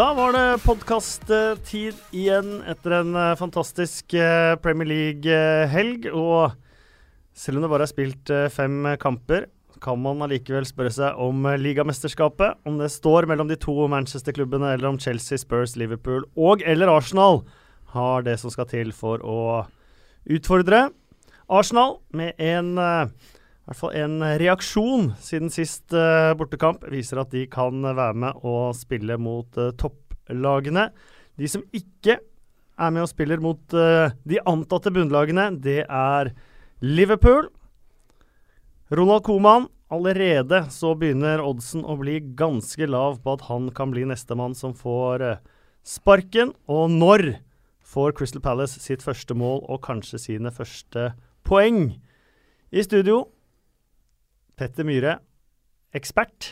Da var det podkast-tid igjen etter en eh, fantastisk eh, Premier League-helg. Og selv om det bare er spilt eh, fem kamper, kan man allikevel spørre seg om ligamesterskapet. Om det står mellom de to Manchester-klubbene, eller om Chelsea, Spurs, Liverpool og eller Arsenal har det som skal til for å utfordre. Arsenal med en hvert fall en reaksjon siden sist uh, bortekamp viser at de kan være med og spille mot uh, topplagene. De som ikke er med og spiller mot uh, de antatte bunnlagene, det er Liverpool. Ronald Coman, allerede så begynner oddsen å bli ganske lav på at han kan bli nestemann som får sparken. Og når får Crystal Palace sitt første mål og kanskje sine første poeng? I studio Petter Myhre, ekspert.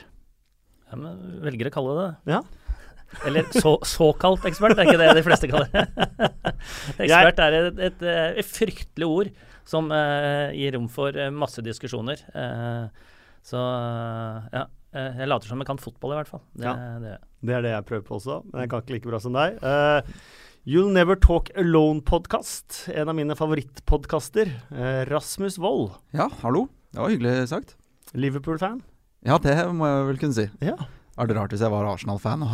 Ja, men velger å kalle det det. Ja. Eller så, såkalt ekspert, er ikke det de fleste kaller det? ekspert er et, et, et, fryktelig ord som uh, gir rom for uh, masse diskusjoner. Uh, så ja. Jeg later som jeg kan fotball, i hvert fall. Det, ja, det, det, er det jeg prøver på også, men jeg kan ikke like bra som deg. You'll Never Talk Alone-podkast, en av mine favorittpodkaster. Rasmus Wold. Ja, hallo. Det var hyggelig sagt. Liverpool-fan? Ja, det må jeg vel kunne si. Ja. Er det rart hvis jeg var Arsenal-fan og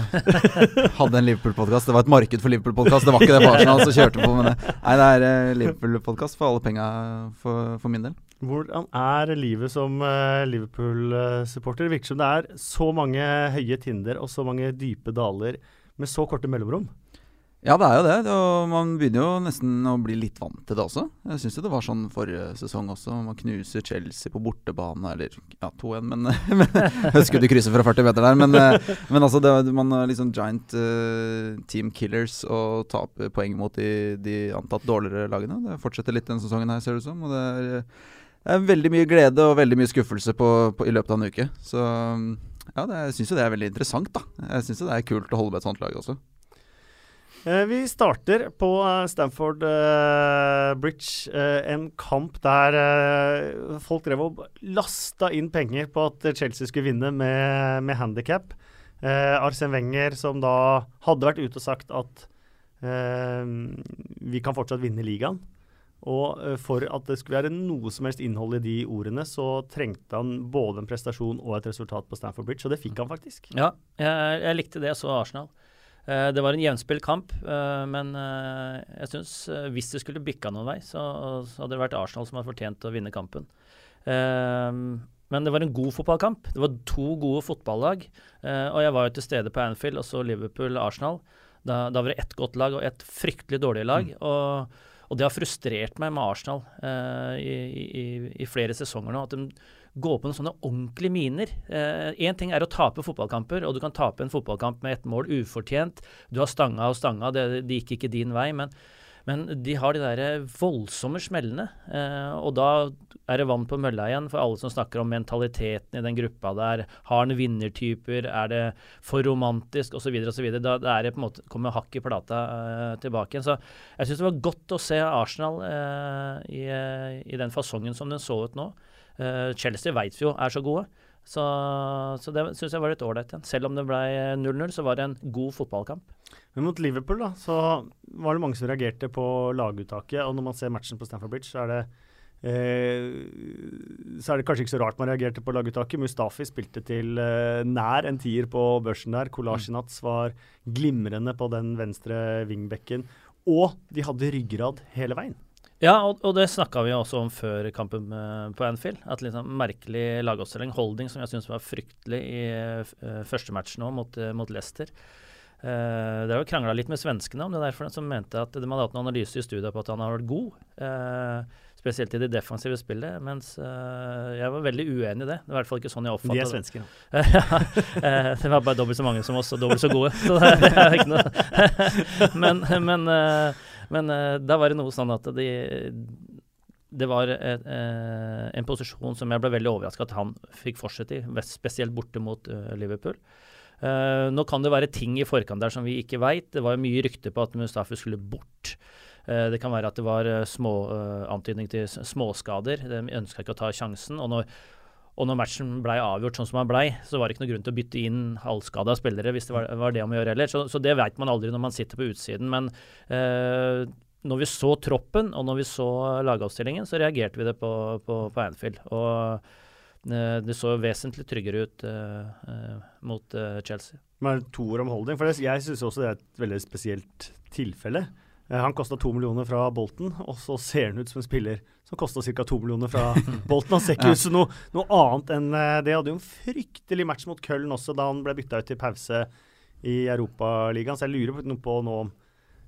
hadde en Liverpool-podkast? Det var et marked for Liverpool-podkast, det var ikke det for Arsenal som kjørte på med det. Nei, det er uh, Liverpool-podkast for alle penga for, for, min del. Hvordan er livet som uh, Liverpool-supporter? Det virker som det er så mange høye tinder og så mange dype daler med så korte mellomrom. Ja, det er jo det. Og man begynner jo nesten å bli litt vant til det også. Jeg syns det var sånn forrige sesong også. Man knuser Chelsea på bortebane, eller ja, 2-1, men, men Husker du krysset fra 40 meter der. Men, eh, men altså, det, man er liksom giant uh, team killers og taper poeng mot de, de, antatt dårligere lagene. Det fortsetter litt denne sesongen her, ser det ut som. Og det er, det er, veldig mye glede og veldig mye skuffelse på, på, i løpet av en uke. Så ja, det, jeg syns jo det er veldig interessant, da. Jeg syns det er kult å holde med et sånt lag også. Eh, vi starter på eh, Stamford uh, Bridge. En kamp der folk drev og lasta inn penger på at Chelsea skulle vinne med, med handikap. Arsen Wenger, som da hadde vært ute og sagt at vi kan fortsatt vinne ligaen. Og for at det skulle være noe som helst innhold i de ordene, så trengte han både en prestasjon og et resultat på Stamford Bridge, og det fikk han faktisk. Ja, jeg, jeg likte det, så Arsenal. Eh, det var en jevnspilt kamp, eh, men eh, jeg syns hvis det skulle bikka noen vei, så, hadde det vært Arsenal som hadde fortjent å vinne kampen. Men det var en god fotballkamp. Det var to gode fotballag. Og jeg var jo til stede på Anfield og så Liverpool-Arsenal. Da, da, var det ett godt lag og ett fryktelig dårlig lag. Mm. Og, og, det har frustrert meg med Arsenal i, i, i, flere sesonger nå. at de gå på noen sånne ordentlige miner. Én eh, ting er å tape fotballkamper, og du kan tape en fotballkamp med ett mål ufortjent. Du har stanga og stanga, det, det gikk ikke din vei. men men de har de der voldsomme smellene. Eh, og da er det vann på mølla igjen for alle som snakker om mentaliteten i den gruppa der. Har den vinnertyper? Er det for romantisk? Osv. osv. Da, da er det på en måte kommer hakk i plata eh, tilbake igjen. Så jeg syns det var godt å se Arsenal eh, i, i, den fasongen som den så ut nå. Uh, Chelsea veit vi jo er så gode. Så, så det syns jeg var litt ålreit igjen. Selv om det ble 0-0, så var det en god fotballkamp. Men mot Liverpool da, så var det mange som reagerte på laguttaket. Og når man ser matchen på Stamford Bridge, så er det eh, så er det kanskje ikke så rart man reagerte på laguttaket. Mustafi spilte til eh, nær en tier på børsen der. Kolasjinats var glimrende på den venstre vingbekken. Og de hadde ryggrad hele veien. Ja, og, og det snakka vi også om før kampen på Anfield. At liksom Merkelig lagoppstilling. Holding, som jeg syns var fryktelig i uh, første match nå mot, uh, mot Leicester. Uh, det har jo krangla litt med svenskene om det der, for som mente at de hadde hatt noen analyse i studiet på at han har vært god. Uh, spesielt i det defensive spillet, mens uh, jeg var veldig uenig i det. Det var i hvert fall ikke sånn jeg oppfatta det. De er svensker, ja. det var bare dobbelt så mange som oss, og dobbelt så gode. Så det, det er ikke noe Men, men men uh, da var det noe sånn at de det var et, uh, en posisjon som jeg ble veldig overraska at han fikk fortsette i, spesielt borte mot uh, Liverpool. Nå kan det være ting i forkant der som vi ikke veit. Det var mye rykter på at Mustafi skulle bort. Det kan være at det var små antydning til småskader. De ønska ikke å ta sjansen. Og når, Og når matchen blei avgjort sånn som den blei, så var det ikke noe grunn til å bytte inn halvskada spillere hvis det var, var det om å gjøre heller. Så, så det veit man aldri når man sitter på utsiden. Men eh, når vi så troppen, og når vi så lagoppstillingen, så reagerte vi det på, på, på Anfield. Og eh, det så vesentlig tryggere ut eh, eh mot eh, Chelsea. Men to ord om holding, for jeg syns også det er et veldig spesielt tilfelle. Eh, han kosta to millioner fra Bolten, og så ser han ut som en spiller som kosta ca. to millioner fra Bolten. Han ser ikke ut som noe, noe, annet enn eh, det. Hadde jo en fryktelig match mot Köln også, da han ble bytta ut til pause i Europaligaen. Så jeg lurer på nå om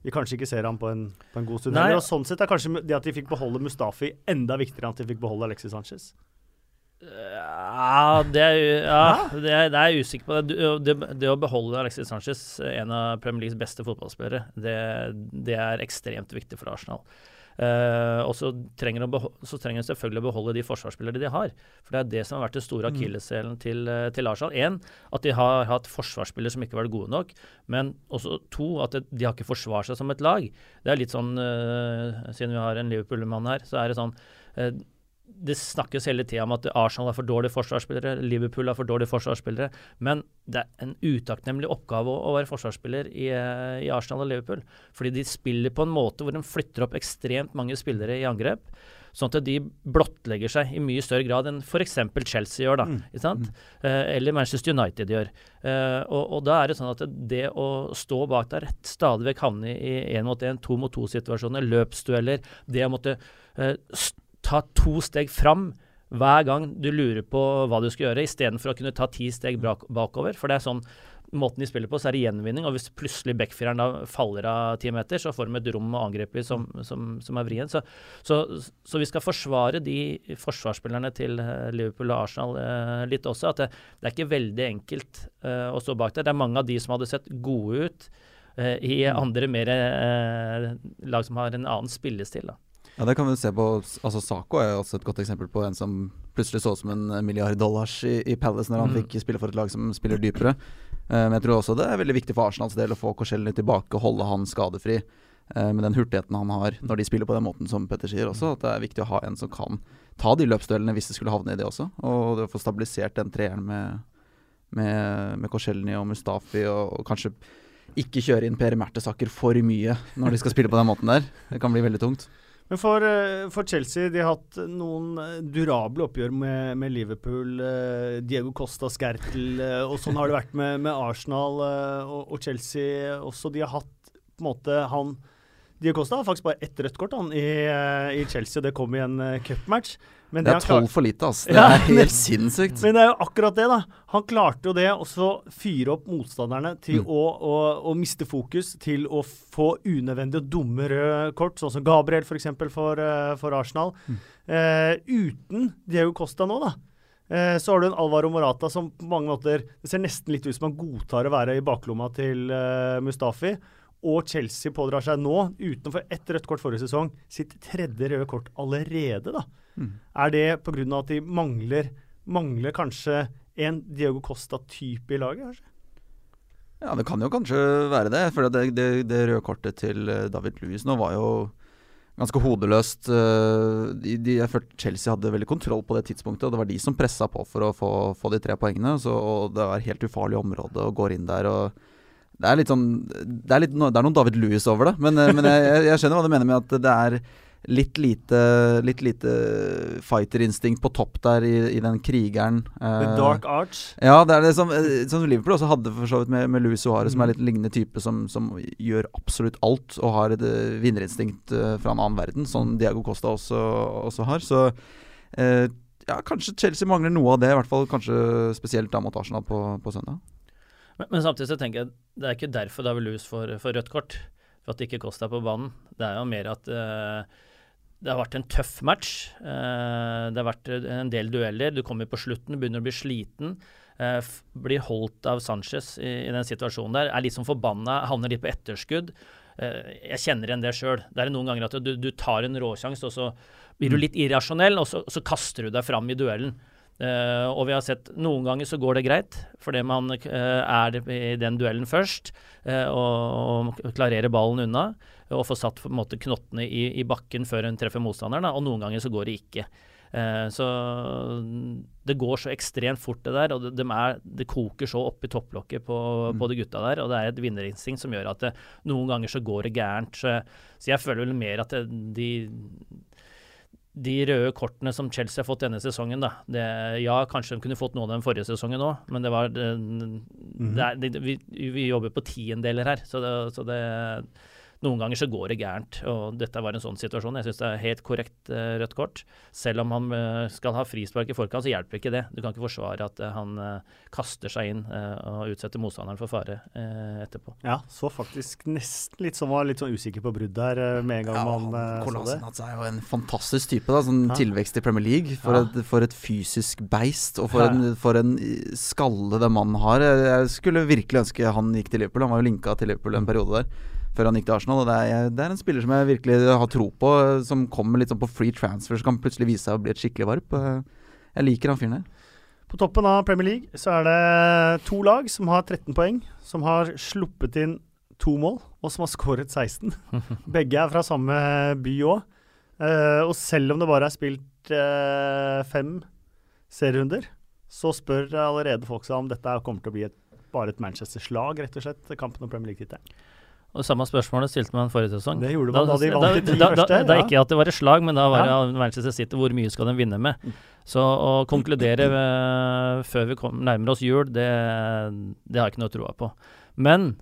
vi kanskje ikke ser ham på en, på en god stund. Sånn sett er kanskje det at de fikk beholde Mustafi enda viktigere enn at de fikk beholde Alexis Sanchez. Ja, det er, ja, det er, det er jeg usikker på. Det, det, det, å beholde Alexis Sanchez, en av Premier Leagues beste fotballspillere, det, det er ekstremt viktig for Arsenal. Uh, og så trenger, så trenger de selvfølgelig å beholde de forsvarsspillere de har. For det er det som har vært det store mm. til, eh, til, Arsenal. Én, at de har hatt forsvarsspillere som ikke har vært gode nok. Men også to, at de har ikke forsvart seg som et lag. Det er litt sånn, uh, siden vi har en Liverpool-mann her, så er det sånn uh, det snakkes hele tida om at Arsenal er for dårlige forsvarsspillere, Liverpool er for dårlige forsvarsspillere. Men det er en utakknemlig oppgave å, å være forsvarsspiller i, eh, i, Arsenal og Liverpool. Fordi de spiller på en måte hvor de flytter opp ekstremt mange spillere i angrep. Sånn at de blottlegger seg i mye større grad enn f.eks. Chelsea gjør. da, mm. ikke sant? Mm. Eh, eller Manchester United gjør. Eh, og, og, da er det sånn at det å stå bak der, stadig vekk havne i én mot én, to mot to-situasjoner, løpsdueller, det å måtte eh, ta to steg fram hver gang du lurer på hva du skal gjøre, istedenfor å kunne ta ti steg bakover. For det er sånn måten de spiller på, så er det gjenvinning. Og hvis plutselig backfireren da faller av ti meter, så får de et rom å angripe i som, som, som, er vrient. Så, så, så, vi skal forsvare de forsvarsspillerne til eh, Liverpool og Arsenal eh, litt også. At det, det, er ikke veldig enkelt eh, å stå bak der. Det er mange av de som hadde sett gode ut eh, i andre mer eh, lag som har en annen spillestil. da. Ja, det kan vi se på. Altså Saco er også et godt eksempel på en som plutselig så ut som en milliard dollars i, i Palace når han mm. fikk spille for et lag som spiller dypere. Uh, men jeg tror også det er veldig viktig for Arsenals del å få Korselny tilbake og holde han skadefri. Uh, med den hurtigheten han har når de spiller på den måten som Petter sier også. At det er viktig å ha en som kan ta de løpsduellene hvis det skulle havne i det også. Og det å få stabilisert den treeren med, med, med Korselny og Mustafi, og, og, kanskje ikke kjøre inn Per Mertesaker for mye når de skal spille på den måten der. Det kan bli veldig tungt. Men for, eh, for, Chelsea, de har hatt noen eh, durable oppgjør med, med Liverpool. Uh, Diego Costa, Skertel, og sånn har det vært med, med Arsenal og, og, Chelsea også. De har hatt på en måte han Diego Costa har faktisk bare ett rødt kort han, i, i Chelsea, det kom i en cupmatch. Men det, er tolv for lite, altså. Det er helt sinnssykt. Men det er jo akkurat det, da. Han klarte jo det å fyre opp motstanderne til mm. å, å, å, miste fokus, til å få unødvendig og dumme røde kort, sånn som Gabriel f.eks. For, for, uh, for Arsenal. Mm. Eh, uten Diego Costa nå, da. Eh, så har du en Alvaro Morata som på mange måter Det ser nesten litt ut som han godtar å være i baklomma til Mustafi og Chelsea pådrar seg nå, utenfor ett rødt kort forrige sesong, sitt tredje røde kort allerede. da. Mm. Er det pga. at de mangler, mangler kanskje en Diego Costa-type i laget? kanskje? Ja, det kan jo kanskje være det. For det, det, det røde kortet til eh, David Louis nå var jo ganske hodeløst. Eh, de, de, jeg følte Chelsea hadde veldig kontroll på det tidspunktet, og det var de som pressa på for å få, få de tre poengene. Så, og det var helt ufarlig område og går inn der. og det er litt sånn Det er, litt, det er noen David Louis over det, men, eh, men jeg, jeg, skjønner hva du mener med at det er litt lite, litt lite fighterinstinkt på topp der i, i den krigeren. The uh, Dark Arch? Ja, det er det som, eh, som Liverpool også hadde for så vidt med, med Louis Suárez, mm. som er litt lignende type, som, som, gjør absolutt alt og har et vinnerinstinkt fra en annen verden, som Diago Costa også, også har. Så ja, kanskje Chelsea mangler noe av det, i hvert fall kanskje spesielt da mot Arsenal på, på søndag. Men, men, samtidig så tenker jeg det er ikke derfor David Lewis får, får rødt kort, for at det ikke koster på banen. Det er jo mer at uh, det har vært en tøff match. Uh, det har vært en del dueller. Du kommer på slutten, begynner å bli sliten. Uh, blir holdt av Sanchez i, i, den situasjonen der. Er litt sånn forbanna, havner litt på etterskudd. jeg kjenner igjen det sjøl. Det er noen ganger at du, du tar en råsjanse, og så blir du mm. litt irrasjonell, og så, så kaster du deg fram i duellen. Uh, og vi har sett noen ganger så går det greit, fordi man uh, er i den duellen først uh, og, og, klarerer ballen unna og får satt på en måte knottene i, i bakken før hun treffer motstanderen. Da, og noen ganger så går det ikke. Så det går så ekstremt fort, det der. Og det, de er, det koker så oppi topplokket på, Mm. på de gutta der. Og det er et vinnerinstinkt som gjør at det, noen ganger så går det gærent. Så, så jeg føler vel mer at det, de de røde kortene som Chelsea har fått denne sesongen, da. Det, ja, kanskje de kunne fått noe av dem forrige sesongen òg, men det var det, det er, det, vi, vi jobber på tiendeler her, så det, så det noen ganger så går det gærent, og dette var en sånn situasjon. Jeg syns det er helt korrekt uh, rødt kort. Selv om han uh, skal ha frispark i forkant, så hjelper ikke det. Du kan ikke forsvare at uh, han kaster seg inn og utsetter motstanderen for fare etterpå. Ja, så faktisk nesten litt som var litt sånn usikker på brudd der med en gang ja, man så det. Kolasinac er jo en fantastisk type. da Sånn Ja. tilvekst i Premier League. For, Ja. et, for et fysisk beist, og for, Ja. en, for en skalle den mannen har. Jeg jeg skulle virkelig ønske han gikk til Liverpool. Han var jo linka til Liverpool en periode der. Før han gikk til Arsenal. Og det er, det er en spiller som jeg virkelig har tro på, som kommer litt sånn på free transfer, som kan plutselig vise seg å bli et skikkelig varp. Jeg liker han fyren der. På toppen av Premier League så er det to lag som har 13 poeng, som har sluppet inn to mål, og som har skåret 16. Begge er fra samme by òg. og selv om det bare er spilt eh, fem serierunder, så spør allerede folk seg om dette kommer til å bli et, bare et Manchester-slag, rett og slett, kampen om Premier League-tittelen. Og Samme spørsmålet stilte man forrige sesong. Det gjorde man da de vant de ti da, første, Da, da ja. ikke at det var et slag, men da var Ja. Manchester City hvor mye skal de vinne med. Så å konkludere eh, før vi kom, nærmer oss jul, det, det har jeg ikke noe troa på. Men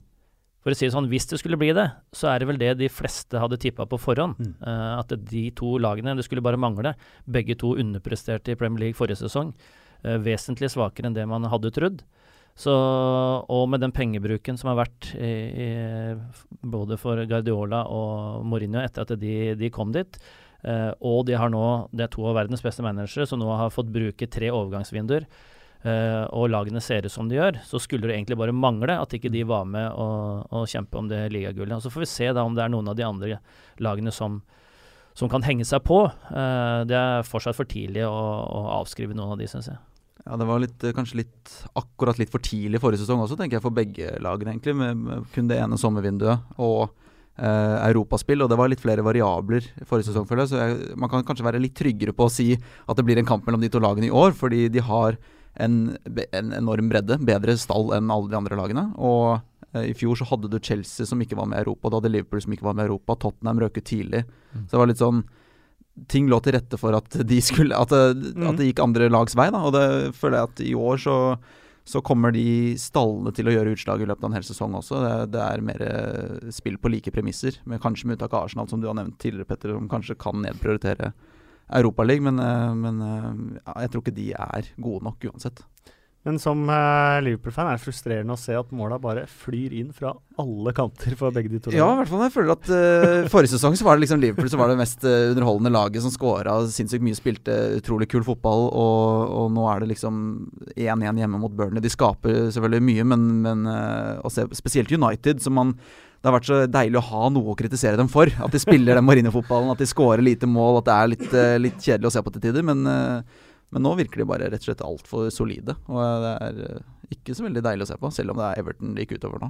for å si det sånn, hvis det skulle bli det, så er det vel det de fleste hadde tippa på forhånd. Mm. Uh, at de to lagene, det skulle bare mangle, begge to underpresterte i Premier League forrige sesong. Uh, vesentlig svakere enn det man hadde trodd. Så, og med den pengebruken som har vært i, i, både for Guardiola og Mourinho etter at de, de kom dit, eh, og de har nå, det er to av verdens beste managere som nå har fått bruke tre overgangsvinduer, eh, og lagene ser ut som de gjør, så skulle det egentlig bare mangle at ikke de var med og, og kjempe om det ligagullet. Og Så får vi se da om det er noen av de andre lagene som, som kan henge seg på. Eh, det er fortsatt for tidlig å, å avskrive noen av de, syns jeg. Ja, det var litt, kanskje litt akkurat litt for tidlig forrige sesong også, tenker jeg, for begge lagene, egentlig. Med, med kun det ene sommervinduet og eh, europaspill. Og det var litt flere variabler forrige sesong, føler jeg. Så jeg, man kan kanskje være litt tryggere på å si at det blir en kamp mellom de to lagene i år, fordi de har en, en enorm bredde. Bedre stall enn alle de andre lagene. Og eh, i fjor så hadde du Chelsea som ikke var med i Europa, du hadde Liverpool som ikke var med i Europa. Tottenham røket tidlig. Mm. Så det var litt sånn ting lå til rette for at de skulle At det, Mm. at det gikk andre lags vei, da. Og det føler jeg at i år så, så kommer de stallene til å gjøre utslag i løpet av en hel sesong også. Det, det er mer eh, spill på like premisser, med kanskje med uttak av Arsenal, som du har nevnt tidligere, Petter, som kanskje kan nedprioritere Europaligaen. Men, eh, men eh, ja, jeg tror ikke de er gode nok uansett. Men som eh, Liverpool-fan er det frustrerende å se at måla bare flyr inn fra alle kanter for begge de to. Ja, i hvert fall jeg føler at eh, forrige sesong så var det liksom Liverpool som var det mest eh, underholdende laget som skåra sinnssykt mye, spilte utrolig kul fotball, og, og nå er det liksom 1-1 hjemme mot Burnley. De skaper selvfølgelig mye, men, men å se, spesielt United, som man det har vært så deilig å ha noe å kritisere dem for. At de spiller den Marino-fotballen, at de skårer lite mål, at det er litt, litt kjedelig å se på til tider. Men, men nå virker de bare rett og slett altfor solide. Og det er eh, ikke så veldig deilig å se på, selv om det er Everton det gikk utover nå.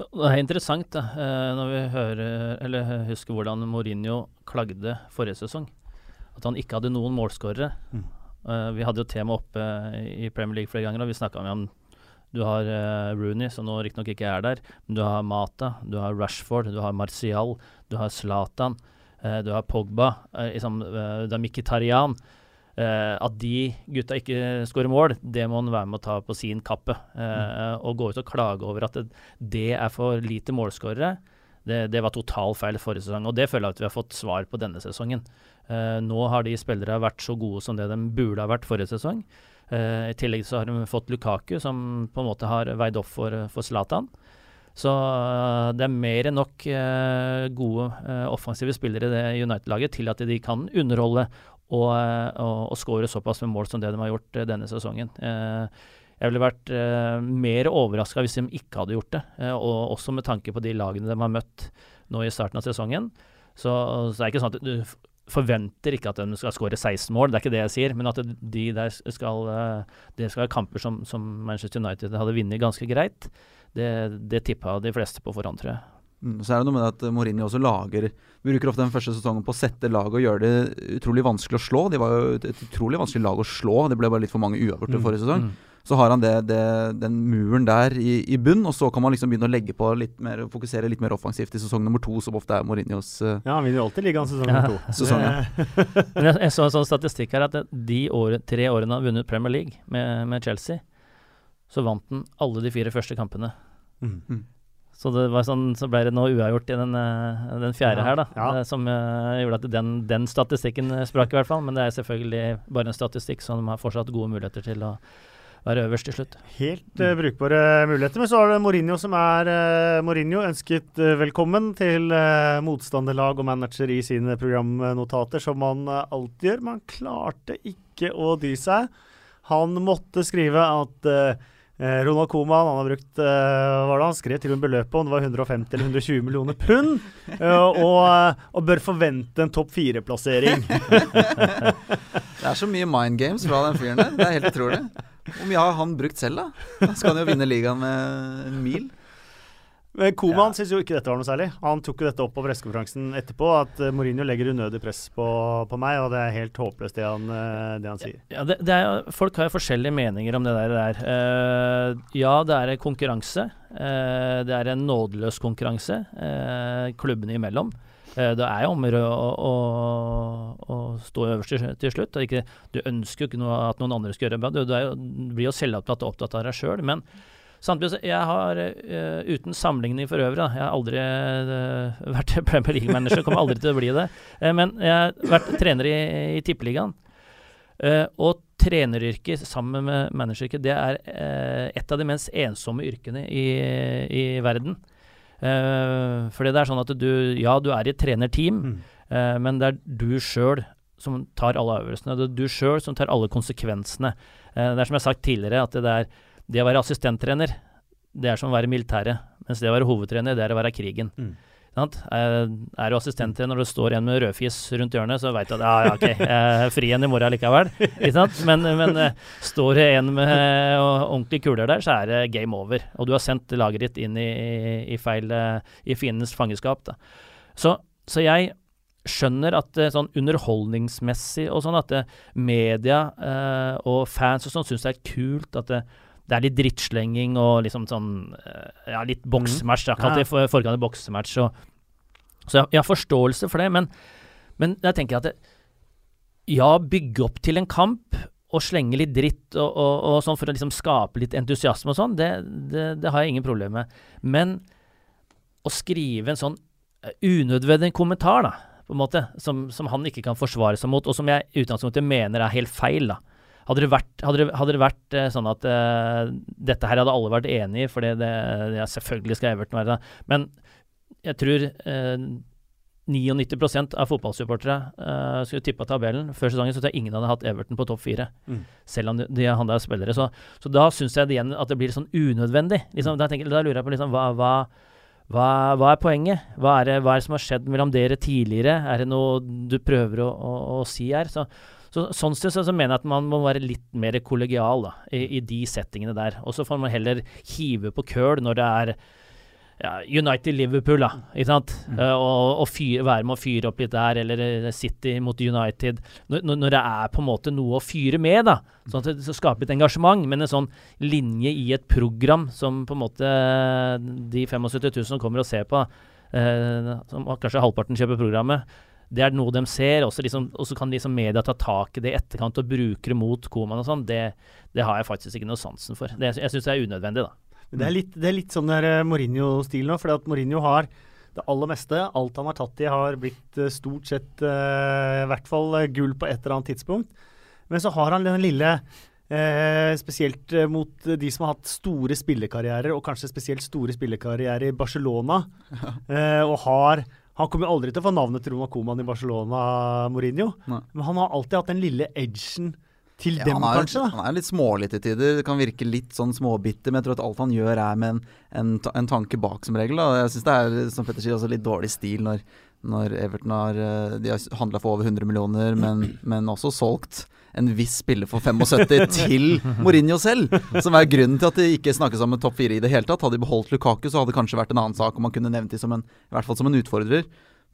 Det er interessant da, eh, når vi hører, eller husker hvordan Mourinho klagde forrige sesong. At han ikke hadde noen målskårere. Mm. Eh, vi hadde jo tema oppe i Premier League flere ganger, og vi snakka om du har Rooney, som nå riktignok ikke er der. Men du har Mata, du har Rashford, du har Martial, du har Zlatan, du har Pogba, liksom, du har Mkhitaryan. Eh, at de gutta ikke skårer mål, det må han være med å ta på sin kappe. Mm. Og gå ut og klage over at det, er for lite målskårere, det, det var total feil forrige sesong. Og det føler jeg at vi har fått svar på denne sesongen. Uh, nå har de spillere vært så gode som det de burde ha vært forrige sesong. Uh, I tillegg så har de fått Lukaku, som på en måte har veid opp for, Zlatan. Så uh, det er mer enn nok eh, gode eh, offensive spillere i det United-laget til at de kan underholde og, og, og skåre såpass med mål som det de har gjort eh, denne sesongen. Eh, jeg ville vært eh, mer overraska hvis de ikke hadde gjort det, og også med tanke på de lagene de har møtt nå i starten av sesongen. Så, så det er ikke sånn at du forventer ikke at de skal skåre 16 mål, det er ikke det jeg sier, men at de der skal, det skal være kamper som, som Manchester United hadde vunnet ganske greit. Det, det tippa de fleste på forhånd, tror jeg. Mm, så er det noe med at Mourinho også lager Bruker ofte den første sesongen på å sette laget og gjøre det utrolig vanskelig å slå. De var jo et et utrolig vanskelig lag å slå. Det ble bare litt for mange uavgjorte Mm, forrige sesong. Mm. Så har han det, det, den muren der i, i bunn, og så kan man liksom begynne å legge på litt mer fokusere litt mer offensivt i sesong nummer to, som ofte er Mourinhos uh, Ja, han vinner jo alltid ligaen sesong Ja. nummer to. Sesong, ja. Men jeg, jeg så en sånn statistikk her at de året, tre årene han har vunnet Premier League med, med Chelsea, så vant han alle de fire første kampene. Mm. Så det var sånn, så ble det nå uavgjort i den, eh, den fjerde Ja, her, da. ja. eh, Som eh, gjorde at den, den statistikken sprakk, i hvert fall. Men det er selvfølgelig bare en statistikk, så de har fortsatt gode muligheter til å være øverst til slutt. Helt uh, brukbare muligheter. Men så har det Mourinho som er uh, Mourinho ønsket uh, velkommen til motstanderlag og manager i sine programnotater, som han alltid gjør. Men han klarte ikke å dy seg. Han måtte skrive at Ronald Koeman han har brukt eh, hva da, det han skrev til og med beløpet, om det var 150 eller 120 millioner pund, eh, og, eh, og bør forvente en topp fire-plassering. Det er så mye mind games fra den fyren der. Det er helt utrolig. Hvor mye har han brukt selv, da? Da skal han jo vinne ligaen med en mil. Men Koman synes jo ikke dette var noe særlig. Han tok jo dette opp på pressekonferansen etterpå, at eh, Mourinho legger unødig press på, på meg, og det er helt håpløst det han, eh, det han sier. Ja, det, det er, folk har jo forskjellige meninger om det der. der. Eh, ja, det er en konkurranse. Uh, det er en nådeløs konkurranse uh, klubbene imellom. Det er jo om å å, å, stå øverst til, til slutt. Ikke, du ønsker jo ikke noe, at noen andre skal gjøre det bra. Du, du, er du blir jo selvopptatt og opptatt av deg sjøl. Men samtidig, jeg har, uh, uten sammenligning for øvrig, da, jeg har aldri uh, vært Premier League-manager, kommer aldri til å bli det. uh, men jeg har vært trener i, i Tippeligaen. Og treneryrket sammen med manageryrket, det er et av de mest ensomme yrkene i, i verden. Fordi det er sånn at du Ja, du er i et trenerteam, Mm. men det er du sjøl som tar alle avgjørelsene. Det er du sjøl som tar alle konsekvensene. Det er som jeg har sagt tidligere, at det, er, det å være assistenttrener, det er som å være militæret. Mens det å være hovedtrener, det er å være krigen. Mm. Sant? Er du assistenttrener når det står en med rødfis rundt hjørnet, så veit du at ja, ja, ok, jeg er fri igjen i morgen likevel. Men, men eh, står det en med eh, ordentlige kuler der, så er det game over. Og du har sendt laget ditt inn i, i, feil eh, i fiendens fangeskap. Så, så jeg skjønner at sånn underholdningsmessig og sånn, at media og fans og sånn syns det er kult at det, det er litt drittslenging og liksom sånn eh, Ja, litt boksematch. Jeg har kalt det for, forkant av boksematch. Og, så jeg, jeg har forståelse for det, men, men jeg tenker at det, ja, bygge opp til en kamp og slenge litt dritt og, og, og sånn for å liksom skape litt entusiasme og sånn, det, det, det har jeg ingen problemer med. Men å skrive en sånn eh, unødvendig kommentar, da, på en måte, som, som han ikke kan forsvare seg mot, og som jeg i utgangspunktet mener er helt feil, da. Hadde det vært, hadde det, hadde det vært eh, sånn at uh, dette her hadde alle vært enig i, for det, det, selvfølgelig skal Everton være det, men jeg tror uh, 99 av fotballsupportere uh, skulle tippa tabellen. Før sesongen så tror jeg ingen hadde hatt Everton på topp fire. Mm. Selv om de, de handla spillere. Så, så da syns jeg det igjen at det blir sånn unødvendig. Liksom, da, tenker, da lurer jeg på liksom, hva, hva, hva, hva er poenget? Hva er, det, hva er det som har skjedd mellom dere tidligere? Er det noe du prøver å, å, å si her? Så, så, sånn sett så, så mener jeg at man må være litt mer kollegial da, i, i de settingene der. Og så får man heller hive på køl når det er ja, United-Liverpool, da. Ikke sant? Eh, og og fyr, være med å fyre opp litt der, eller eh, City mot United. Når, når- det er på en måte noe å fyre med, da. Sånn at det så skaper litt engasjement. Men en sånn linje i et program som på en måte eh, de 75 000 som kommer og ser på, uh, som kanskje halvparten kjøper programmet, det er noe de ser, og så liksom, kan liksom media ta tak i det i etterkant og bruke det mot Koman og sånn. Det, det har jeg faktisk ikke noe sansen for. Det, jeg syns det er unødvendig, da. Men det er litt, det er litt sånn der Mourinho-stil nå, for at Mourinho har det aller meste. Alt han har tatt i, har blitt eh, stort sett uh, i hvert fall gull på et eller annet tidspunkt. Men så har han den lille eh, Spesielt mot de som har hatt store spillekarrierer, og kanskje spesielt store spillekarrierer i Barcelona. eh, og har Han kommer aldri til å få navnet til Roma Coman i Barcelona, Mourinho. Nei. Men han har alltid hatt den lille edgen til Ja, dem, er, kanskje? da? Han er litt smålig til tider. Det kan virke litt sånn småbitter, men jeg tror at alt han gjør er med en, en, en tanke bak, som regel. Da. Jeg syns det er som Petter sier, også litt dårlig stil når, når Everton har eh, De har handla for over 100 millioner, men, men også solgt en viss spiller for 75 til Mourinho selv. Som er grunnen til at de ikke snakkes om en topp fire i det hele tatt. Hadde de beholdt Lukaku, så hadde det kanskje vært en annen sak, og man kunne nevnt dem som en, i hvert fall som en utfordrer.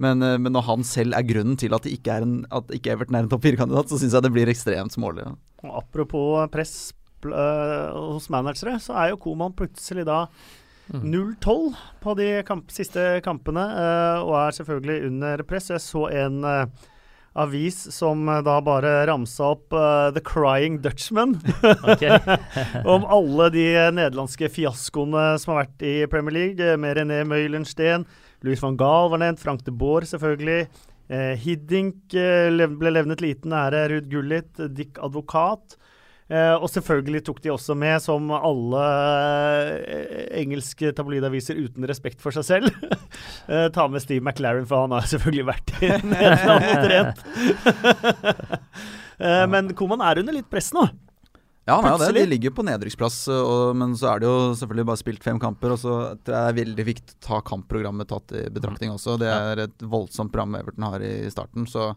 Men, eh, men når han selv er grunnen til at, det ikke, er en, at ikke Everton er en topp fire-kandidat, så syns jeg det blir ekstremt smålig. Ja. Apropos press øh, hos managere, så er jo Koman plutselig da Mm. 0-12 på de kamp, siste kampene, øh, og er selvfølgelig under press. Jeg så en øh, avis som øh, da bare ramsa opp uh, 'The Crying Dutchman'. Om alle de eh, nederlandske fiaskoene som har vært i Premier League, eh, med René Møylensten, Louis van Gaal var nevnt, Frank de Boer selvfølgelig. Uh, Hiddink uh, ble levnet liten ære, Ruud Gullit, Dick Advokat. Eh, og selvfølgelig tok de også med, som alle eh, engelske tabloidaviser uten respekt for seg selv, eh, ta med Steve McLaren, for han har selvfølgelig vært i Nederland og trent. eh, men Koman er under litt press nå. Ja, er det. De ligger på nedrykksplass, men så er det jo selvfølgelig bare spilt fem kamper. Og så tror jeg det er veldig viktig å ta kampprogrammet tatt i betraktning også. Det er et voldsomt program Everton har i starten. Så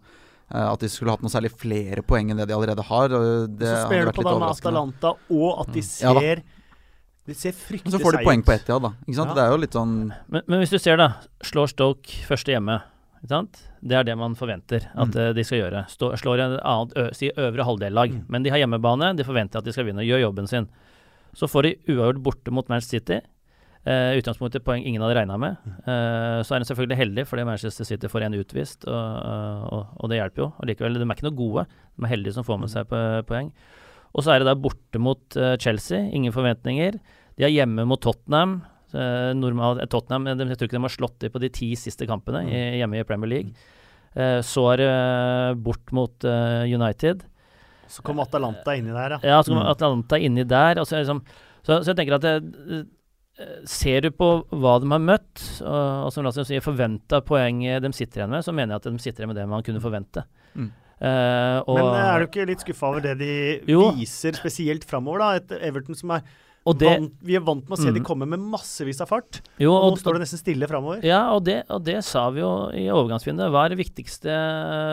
at de skulle hatt noe særlig flere poeng enn det de allerede har, og det så spiller du på den med. Atalanta, og at de Ja ser De ser fryktelig Men så får de poeng på ett, ja da. Ikke sant? Ja. Det er jo litt sånn Men, men hvis du ser, da. Slår Stoke første hjemme. Ikke sant? Det er det man forventer at Mm. eh, de skal gjøre. Stå, slår en annet ø, si øvre halvdel-lag. Mm. Men de har hjemmebane, de forventer at de skal vinne. Gjør jobben sin. Så får de uavgjort borte mot Manchester City. Uh, utgangspunktet poeng ingen hadde regna med. Mm. Eh, så er de selvfølgelig heldig fordi Manchester City får en utvist, og, og, og det hjelper jo. Og likevel, de er ikke noe gode. De er heldige som får Mm. med seg poeng. Og så er det da borte mot uh, Chelsea. Ingen forventninger. De er hjemme mot Tottenham. Uh, normal, Tottenham de, jeg tror ikke de har slått dem på de ti siste kampene i, hjemme i Premier League. Eh, så er det eh, bort mot eh, United. Så kom Atalanta inni der, ja. Ja, så kommer Mm. Atlanta inni der. Og så, liksom, så, så jeg tenker at det, eh, Ser du på hva de har møtt, og, og som Lasse sier, forventa poeng de sitter igjen med, så mener jeg at de sitter igjen med det man kunne forvente. Mm. Uh, og, Men eh, er du ikke litt skuffa over det de Jo. viser spesielt framover, da? Et Everton som er og det, vant, Vi er vant med å se de Mm. komme med massevis av fart. jo, Og og, nå står det nesten stille framover. Ja, og det, og det sa vi jo i overgangsvinduet. Hva er det viktigste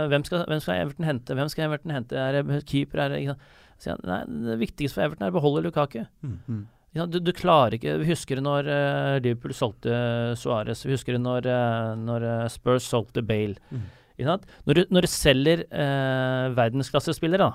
hvem skal, hvem skal Everton hente? Hvem skal Everton hente? Er det keeper? Er det, ikke sant? Så nei, det viktigste for Everton er å beholde Lukaku. mm. Sant? Du, du klarer ikke Vi husker når uh, Liverpool solgte Suárez. Vi husker når, uh, når eh, Spurs solgte Bale. Mm. Ikke sant? Når, du, når du selger uh, verdensklassespillere,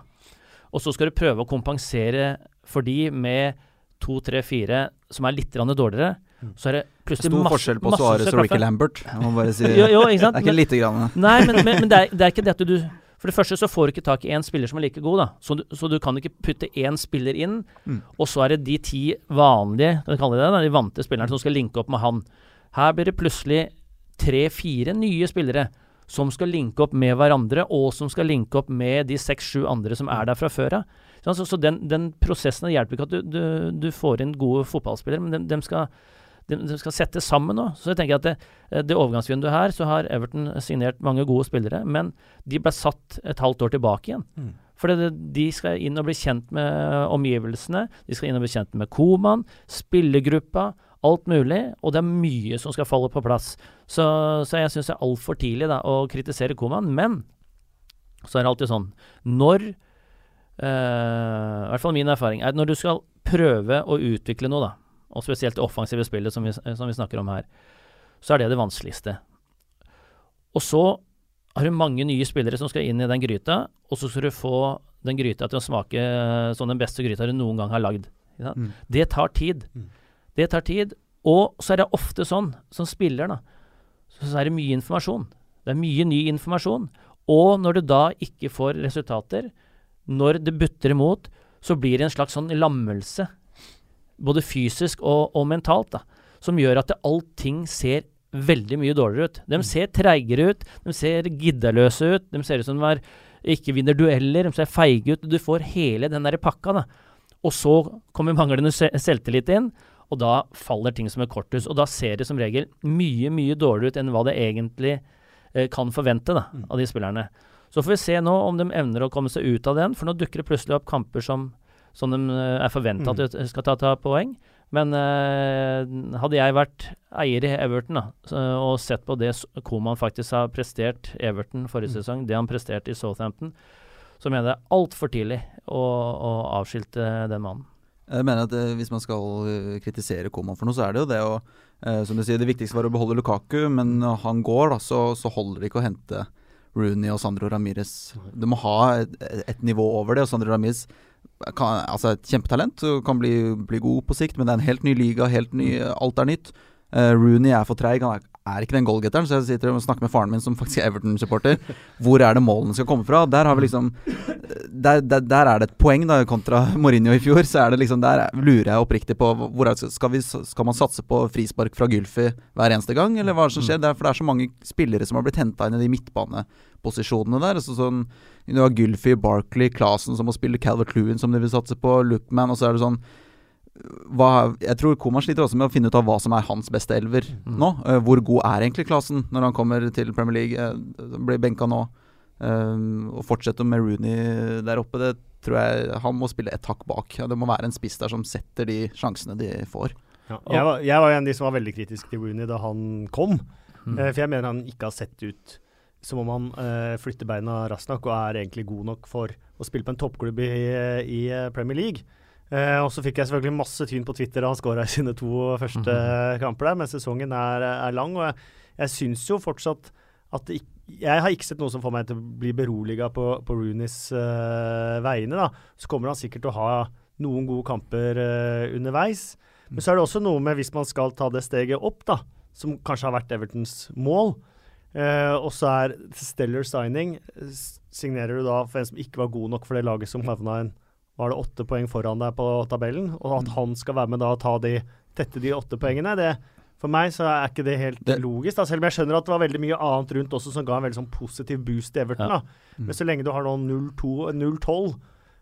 og så skal du prøve å kompensere for de med to, tre, fire som er litt dårligere, Mm. så er det plutselig Stor masse, forskjell på Suárez og. Ricky Lambert. Jeg må bare si. Jo, jo, ikke sant? Det er ikke lite grann. Nei, men, men, men det, er, det er ikke det at du For det første så får du ikke tak i én spiller som er like god, da. Så du, så du kan ikke putte én spiller inn, Mm. og så er det de ti vanlige, kan vi kalle det det, de vante spillerne som skal linke opp med han. Her blir det plutselig tre-fire nye spillere som skal linke opp med hverandre, og som skal linke opp med de seks-sju andre som er der fra før av. Så, så, den, den prosessen hjelper ikke at du, du, du får inn gode fotballspillere, men de, de skal de, de skal settes sammen nå. Så jeg tenker at det, det overgangsvinduet her, så har Everton signert mange gode spillere, men de ble satt et halvt år tilbake igjen. Mm. For det, de skal inn og bli kjent med omgivelsene, de skal inn og bli kjent med Koman, spillergruppa, alt mulig, og det er mye som skal falle på plass. Så, så jeg syns det er altfor tidlig da, å kritisere Koman, men så er det alltid sånn Når Uh, I hvert fall min erfaring er at når du skal prøve å utvikle noe, da, og spesielt det offensive spillet som vi, som vi snakker om her, så er det det vanskeligste. Og så har du mange nye spillere som skal inn i den gryta, og så skal du få den gryta til å smake eh, som den beste gryta du noen gang har lagd. Mm. Det tar tid. Mm. Det tar tid. Og så er det ofte sånn, som spiller, da, så så er det mye informasjon. Det er mye ny informasjon. Og når du da ikke får resultater, når det butter imot, så blir det en slags sånn lammelse. Både fysisk og, og mentalt, da. Som gjør at det, allting ser veldig mye dårligere ut. De ser treigere ut, de ser giddeløse ut, de ser ut som de er, ikke vinner dueller, de ser feige ut. Du får hele den der pakka, da. Og så kommer manglende selvtillit inn, og da faller ting som et korthus. Og da ser det som regel mye, mye dårligere ut enn hva det egentlig eh, kan forvente da, Mm. av de spillerne. Så får vi se nå om de evner å komme seg ut av den, for nå dukker det plutselig opp kamper som, som de eh, er forventa Mm. at de skal ta, ta poeng. Men eh, hadde jeg vært eier i Everton da, og sett på det Koman faktisk har prestert Everton forrige Mm. sesong, det han presterte i Southampton, så mener jeg det er altfor tidlig å, å avskilte den mannen. Jeg mener at eh, Hvis man skal eh, kritisere Koman for noe, så er det jo det å eh, Som du sier, det viktigste var å beholde Lukaku, men når han går, da, så, så holder det ikke å hente Rooney og Sandro Ramires. Du må ha et, et nivå over det, og Sandro Ramires kan, altså et kjempetalent kan bli, bli god på sikt, men det er en helt ny liga, helt ny, alt er nytt. Uh, Rooney er for treig, han er, er ikke den goalgetteren, så jeg sitter og snakker med faren min, som faktisk er Everton-supporter. Hvor er det målene skal komme fra? Der har vi liksom der, der, der er det et poeng, da, kontra Mourinho i fjor. Så er det liksom Der lurer jeg oppriktig på hvor er, skal, vi, skal man satse på frispark fra Gylfi hver eneste gang, eller hva er det som skjer? Det er, for det er så mange spillere som har blitt henta inn i de midtbaneposisjonene der. Så sånn, du har Gylfi, Barkley, Clasen som må spille Calvert Lewin som de vil satse på, Lookman, og så er det sånn hva, jeg tror Koman sliter også med å finne ut av hva som er hans beste elver Mm. nå. Uh, hvor god er egentlig Klasen når han kommer til Premier League? Uh, blir benka nå. Uh, og fortsette med Rooney der oppe, det tror jeg han må spille et hakk bak. Ja, det må være en spiss der som setter de sjansene de får. Ja. Jeg, var, jeg var en av de som var veldig kritisk til Rooney da han kom. Mm. Uh, for jeg mener han ikke har sett ut som om han uh, flytter beina raskt nok og er egentlig god nok for å spille på en toppklubb i, i eh, Premier League. Eh, og så fikk jeg selvfølgelig masse tyn på Twitter da han skåra i sine to første kamper der, men sesongen er, er lang. Og jeg, jeg syns jo fortsatt at det ikke jeg har ikke sett noe som får meg til å bli beroliga på, på Rooneys uh, vegne. da. Så kommer han sikkert til å ha noen gode kamper uh, underveis. Men så er det også noe med hvis man skal ta det steget opp, da, som kanskje har vært Evertons mål, Uh, og så er stellar signing Signerer du da for en som ikke var god nok for det laget som havna en Var det åtte poeng foran deg på tabellen? Og at han skal være med da og ta de, tette de åtte poengene, det for meg så er ikke det helt Det- logisk. da, Selv om jeg skjønner at det var veldig mye annet rundt også som ga en veldig sånn positiv boost til Everton. Ja. da. Men så lenge du har nå 0-2 0-12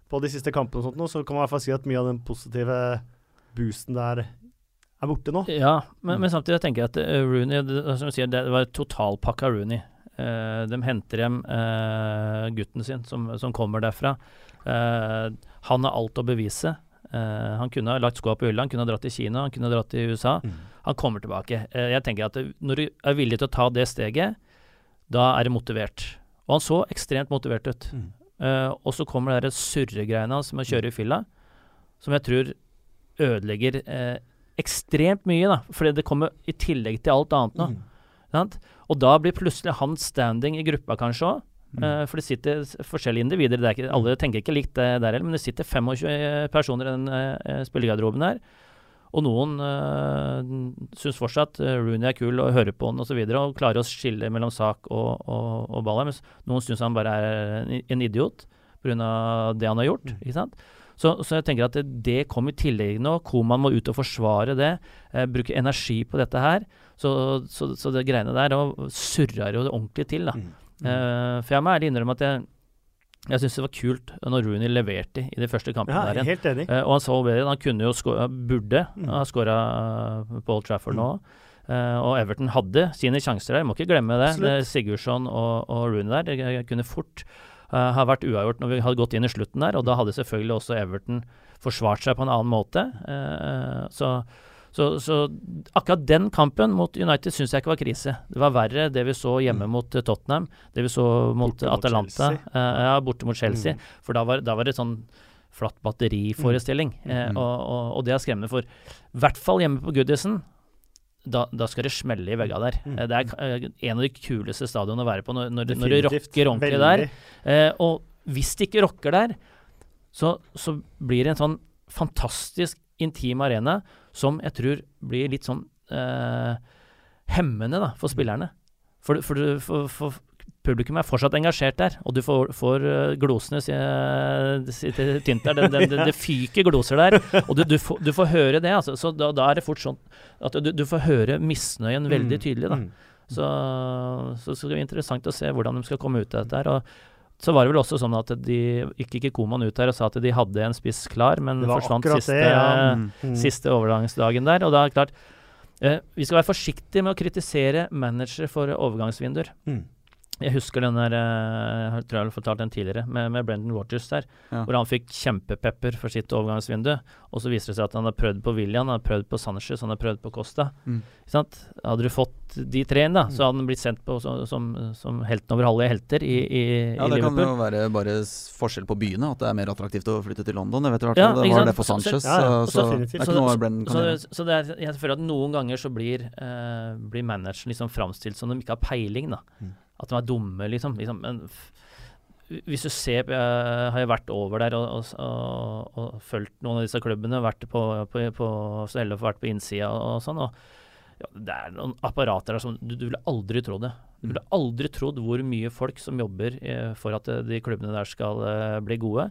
på de siste kampene, og sånt nå, så kan man i hvert fall si at mye av den positive boosten der er borte nå. Ja, men, men samtidig tenker jeg at eh, Rooney det, som du sier, det var totalpakka Rooney. Uh, de henter hjem uh, gutten sin, som, som kommer derfra. Eh, han har alt å bevise. Uh, han kunne ha lagt skoa på hylla, han kunne ha dratt til Kina, han kunne ha dratt til USA. Han kommer tilbake. Uh, jeg tenker at det, Når du er villig til å ta det steget, da er du motivert. Og han så ekstremt motivert ut. Mm. Uh, og så kommer det der surregreiene hans med å kjøre i fylla, som jeg tror ødelegger ekstremt mye, da. Fordi det kommer i tillegg til alt annet nå. Mm. Sant? Og da blir plutselig han standing i gruppa kanskje òg. For det sitter forskjellige individer. Det er ikke, alle tenker ikke likt det der heller, men det sitter 25 personer i den spillergarderoben her. Og noen uh, syns fortsatt Rooney er kul og hører på han osv. Og, så videre, og klarer å skille mellom sak og, og, og ball. Mens noen syns han bare er en, en idiot pga. det han har gjort. ikke sant? Så, så jeg tenker at det, det kom i tillegg nå. Koman må ut og forsvare det. Eh, bruke energi på dette her. Så, så, så det greiene der og surrer jo det ordentlig til. da. Mm. Eh, for jeg må ærlig innrømme at jeg, jeg syns det var kult når Rooney leverte i de første kampene Ja, der helt enig. Uh, og han så bedre. Han kunne jo skåre, burde Mm. ha skåra på Old Trafford nå. Uh, og Everton hadde sine sjanser der, må ikke glemme det. Det Sigurdsson og, og Rooney der. Det det kunne fort eh, ha vært uavgjort når vi hadde gått inn i slutten der, og da hadde selvfølgelig også Everton forsvart seg på en annen måte. Eh, så, så, så akkurat den kampen mot United syns jeg ikke var krise. Det var verre det vi så hjemme Mm. mot eh, Tottenham, det vi så mot Borte Atalanta. mot eh, ja, borte mot Chelsea. Mm. For da var, da var det sånn flatt batteriforestilling. Eh, Mm. og, og, og det er skremmende, for i hvert fall hjemme på Goodison. Da, da skal det smelle i veggene der. Mm. Eh, Det er eh, en av de kuleste stadionene å være på når, når, det- når det rocker ordentlig der. Eh, og hvis det ikke rocker der, så, så blir det en sånn fantastisk intim arena som jeg tror blir litt sånn eh, hemmende da, for spillerne. For, for, for, for publikum er fortsatt engasjert der, og du får, får eh, glosene eh, sitter tynt der. Det, det, det, det fyker gloser der, og du, du, får, du får høre det. Altså. Så da, da er det fort sånn at du, du får høre misnøyen veldig Mm. tydelig. da. Mm. Så, så, så det blir interessant å se hvordan de skal komme ut av dette. her, og så var det vel også sånn at de gikk ikke Koman ut her og sa at de hadde en spiss klar, men forsvant siste, det, ja. Mm. Mm. siste overgangsdagen der. Og da er det klart eh, Vi skal være forsiktige med å kritisere managere for overgangsvinduer. Mm. Jeg husker den der eh, Jeg tror jeg har fortalt den tidligere, med, med Brendan Rogers der. Ja. Hvor han fikk kjempepepper for sitt overgangsvindu. Og så viser det seg at han har prøvd på William, han har prøvd på Sanchez, han har prøvd på Costa. Mm. Hadde du fått de tre inn, da, så hadde han blitt sendt på som, som, som helten over halve helter i, i, Ja, i Det kan jo være bare forskjell på byene, at det er mer attraktivt å flytte til London. Jeg vet i hvert Ja, Det var sant? det for Sanchez. så- ja, ja, så, så det er ikke noe Brendan kan Så, gjøre. så det er, jeg føler at noen ganger så blir, eh, blir manageren liksom framstilt som de ikke har peiling, da. Mm. At de er dumme, liksom. liksom. Men hvis du ser Jeg har jo vært over der og, og, og, og fulgt noen av disse klubbene. Vært på, på, på vært på innsida og, sånn. og ja, det er noen apparater der som du, du ville aldri tro det. Du ville aldri trodd hvor mye folk som jobber eh, for at eh, de klubbene der skal eh, bli gode.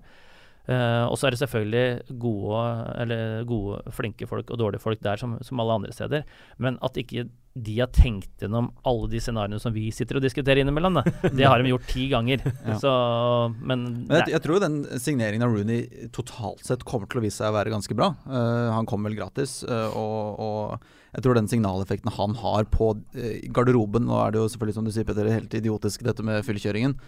Eh, og så er det selvfølgelig gode, eller gode, flinke folk og dårlige folk der, som, som alle andre steder. Men at ikke de har tenkt gjennom alle de scenarioene som vi sitter og diskuterer innimellom, da. det har de gjort ti ganger. Ja. Så, men, Men jeg, jeg tror den signeringen av Rooney totalt sett kommer til å vise seg å være ganske bra. Uh, han kom vel gratis, uh, og, og jeg tror den signaleffekten han har på uh, garderoben Nå er det jo selvfølgelig, som du sier, Petter, helt idiotisk dette med fyllekjøringen,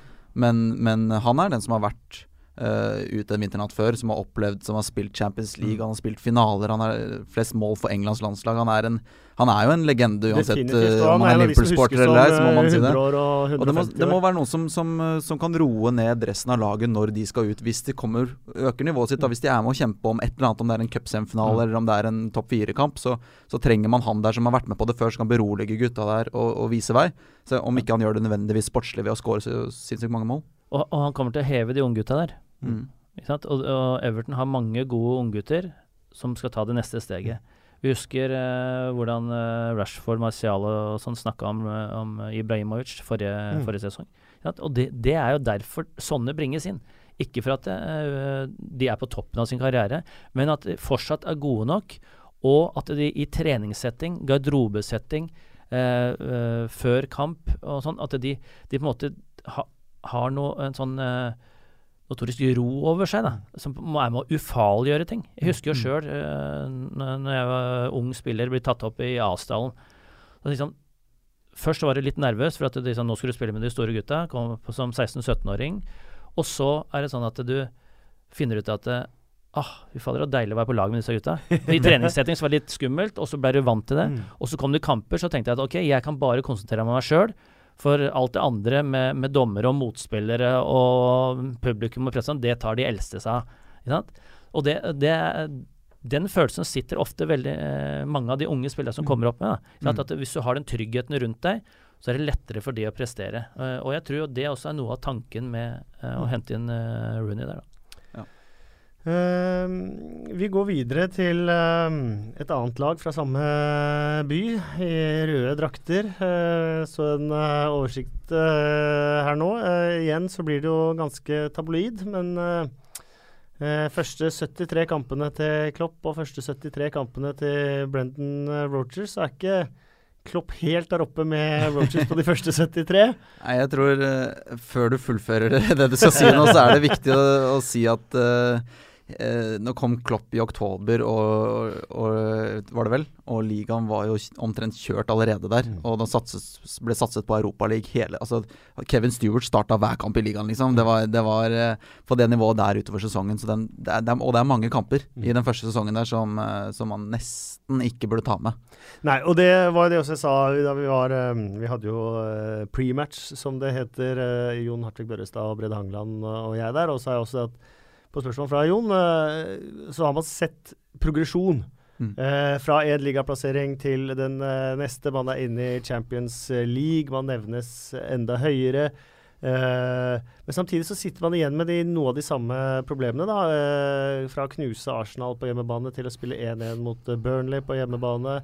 men, men han er den som har vært uh, ute en vinternatt før, som har opplevd, som har spilt Champions League, Mm. han har spilt finaler, han har flest mål for Englands landslag. Han er, en, han er jo en legende uansett eh, om han er av Liverpool-sporter eller ei, så må man eh, si det. og Og det må, det må være noen som, som, som kan roe ned resten av laget når de skal ut, hvis de kommer, øker nivået sitt. Da. Hvis de er med å kjempe om et eller annet, om det er en cupsemifinale Mm. eller om det er en topp fire-kamp, så, så trenger man han der som har vært med på det før, som kan berolige gutta der og, og vise vei. Så Om ikke han gjør det nødvendigvis sportslig ved å skåre så sinnssykt mange mål. og, og han kommer til å heve de unggutta der. Mm. Og, og Everton har mange gode unggutter som skal ta det neste steget. Vi husker eh, hvordan eh, Rashford, Marcial og sånn snakka om, eh, om Ibrahimovic forrige, Mm. forrige sesong. Og det, det er jo derfor sånne bringes inn. Ikke for at eh, de er på toppen av sin karriere, men at de fortsatt er gode nok, og at de i treningssetting, garderobesetting, eh, eh, før kamp og sånn, at de, de på en måte ha, har noe, en sånn eh, notorisk ro over seg, da, som er med å ufarliggjøre ting. Jeg husker jo sjøl, uh, når jeg var ung spiller, ble tatt opp i Asdalen. Liksom, først var jeg litt nervøs, for at liksom, nå skulle du spille med de store gutta, kom på som 16-17-åring. Og så er det sånn at du finner ut at eh, Ah, fy fader, var deilig å være på lag med disse gutta. I treningssetting så var det litt skummelt, og så ble du vant til det. Mm. Og så kom det kamper, så tenkte jeg at ok, jeg kan bare konsentrere meg om meg sjøl. For alt det andre med, med dommere og motspillere og publikum og pressen, det tar de eldste seg av. Og det, det, den følelsen sitter ofte veldig eh, mange av de unge spillerne som kommer opp med. Da. At hvis du har den tryggheten rundt deg, så er det lettere for de å prestere. Eh, og jeg tror det også er noe av tanken med eh, å hente inn Rooney der. Da. Ehm, vi går videre til ehm, et annet lag fra samme by, i røde drakter. Eh, så en eh, oversikt eh, her nå. Igjen så blir det jo ganske tabloid, men første 73 kampene til Klopp og første 73 kampene til Brendan Rogers, så er ikke Klopp helt der oppe med Rogers på de første 73. Nei, jeg tror før du fullfører det, du skal si nå, så er det viktig å, å si at eh, eh, nå kom Klopp i oktober, og, og, var det vel? Og ligaen var jo omtrent kjørt allerede der. Mm. Og det satses, ble satset på Europaligaen hele Altså, Kevin Stewart starta hver kamp i ligaen, liksom. Det var, det var eh, på det nivået der utover sesongen. Så den, det er, det er, og det er mange kamper Mm. i den første sesongen der som, eh, som man nesten ikke burde ta med. Nei, og det var det også jeg sa da vi var eh, Vi hadde jo pre-match, som det heter. Jon Hartvig Børrestad og Brede Hangeland og jeg der. Og så har jeg også at på spørsmål fra Jon, eh, så har man sett progresjon. Mm. Eh, fra en ligaplassering til den eh, neste. Man er inne i Champions League, man nevnes enda høyere. Eh, men samtidig så sitter man igjen med de, noe av de samme problemene. da, eh, Fra å knuse Arsenal på hjemmebane til å spille 1-1 mot Burnley på hjemmebane.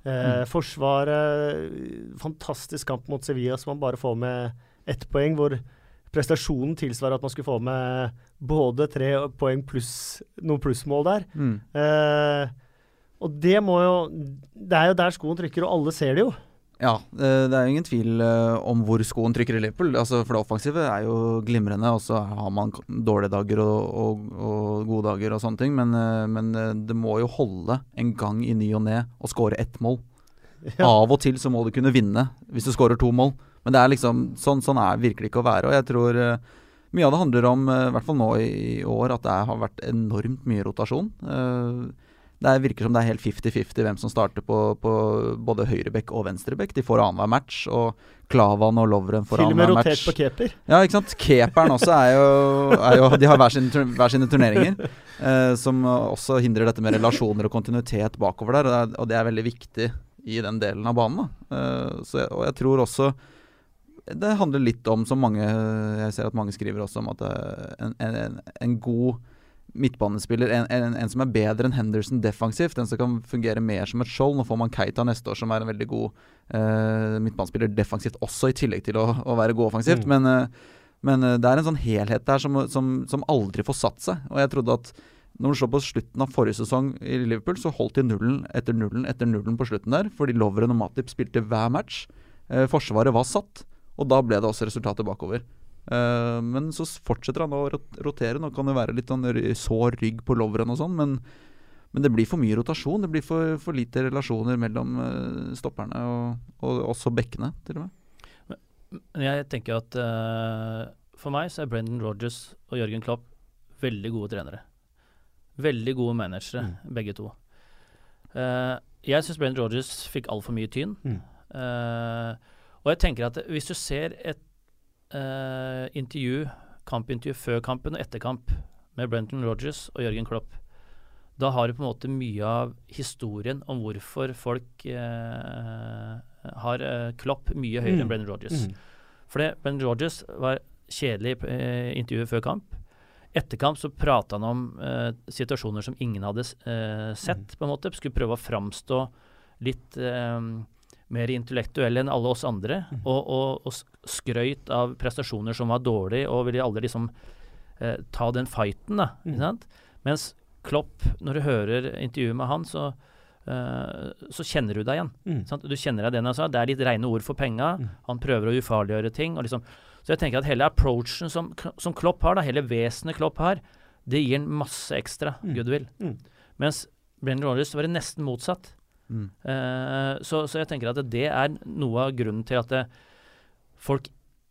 Eh, Forsvaret Fantastisk kamp mot Sevilla som man bare får med ett poeng, hvor prestasjonen tilsvarer at man skulle få med både tre poeng pluss noen plussmål der. Mm. Eh, og det må jo Det er jo der skoen trykker, og alle ser det jo. Ja, eh, det er jo ingen tvil eh, om hvor skoen trykker i Liverpool. Altså, for det offensive er jo glimrende, og så har man dårlige dager og, og, og gode dager og sånne ting. Men, eh, men det må jo holde en gang i ny og ne å skåre ett mål. Ja. Av og til så må du kunne vinne hvis du skårer to mål. Men det er liksom, sånn, sånn er virkelig ikke å være. Og jeg tror eh, mye av det handler om, eh, i hvert fall nå i, år, at det har vært enormt mye rotasjon. Eh, det er- virker som det er helt 50-50 hvem som starter på, på både høyrebekk og venstrebekk. De får annenhver match, og Klavan og Lovren får Til og med annenhver rotert match. på keeper. Ja, ikke sant. Keeperen også er jo, er jo De har hver sine, hver sine turneringer. Eh, som også hindrer dette med relasjoner og kontinuitet bakover der. Og det er, veldig viktig i den delen av banen. Eh, så og jeg tror også det handler litt om, som mange Jeg ser at mange skriver også om at eh, en, en, en god midtbanespiller, en, en, en som er bedre enn Henderson defensivt, en som kan fungere mer som et skjold. Nå får man Keita neste år, som er en veldig god eh, midtbanespiller defensivt også, i tillegg til å, å være god offensivt. Mm. Men, eh, men eh, det er en sånn helhet der som, som, som aldri får satt seg. Og jeg trodde at når du så på slutten av forrige sesong i Liverpool, så holdt de nullen etter nullen etter nullen på slutten der, fordi Lovren og Matip spilte hver match. Eh, forsvaret var satt, og da ble det også resultatet bakover. Uh, men så fortsetter han å rotere. Nå kan det være litt sånn sår rygg på Lovren og sånn, men, men det blir for mye rotasjon. Det blir for, for lite relasjoner mellom eh, stopperne og, og også bekkene, til og med. Men jeg tenker at uh, for meg så er Brendan Rogers og Jørgen Klopp veldig gode trenere. Veldig gode managere, begge to. Uh, jeg syns Brendan Rogers fikk altfor mye tyn. Mm. Eh, og jeg tenker at hvis du ser et eh, intervju, kampintervju før kampen og etter kamp med Brendan Rodgers og Jørgen Klopp, da har du på en måte mye av historien om hvorfor folk eh, har eh, Klopp mye høyere Mm. enn Brendan Rodgers. Mm. For det, Brendan Rodgers var kjedelig eh, intervjuet før kamp. Etter kamp så prata han om eh, situasjoner som ingen hadde eh, sett, på en måte. Skulle prøve å framstå litt eh, mer intellektuell enn alle oss andre. Og, og, og skrøyt av prestasjoner som var dårlige, og ville aldri liksom eh, ta den fighten, da. Ikke sant? Mens Klopp, når du hører intervjuet med han, så, eh, så kjenner du deg igjen. Mm. Sant? Du kjenner deg det han sa. Det er litt rene ord for penga. Mm. Han prøver å ufarliggjøre ting. Og liksom. Så jeg tenker at hele approachen som, som Klopp har, da, hele vesenet Klopp har, det gir en masse ekstra Mm. goodwill. Mm. Mens Brendan Rodgers var det nesten motsatt. Mm. Uh, så, så jeg tenker at det er noe av grunnen til at det, folk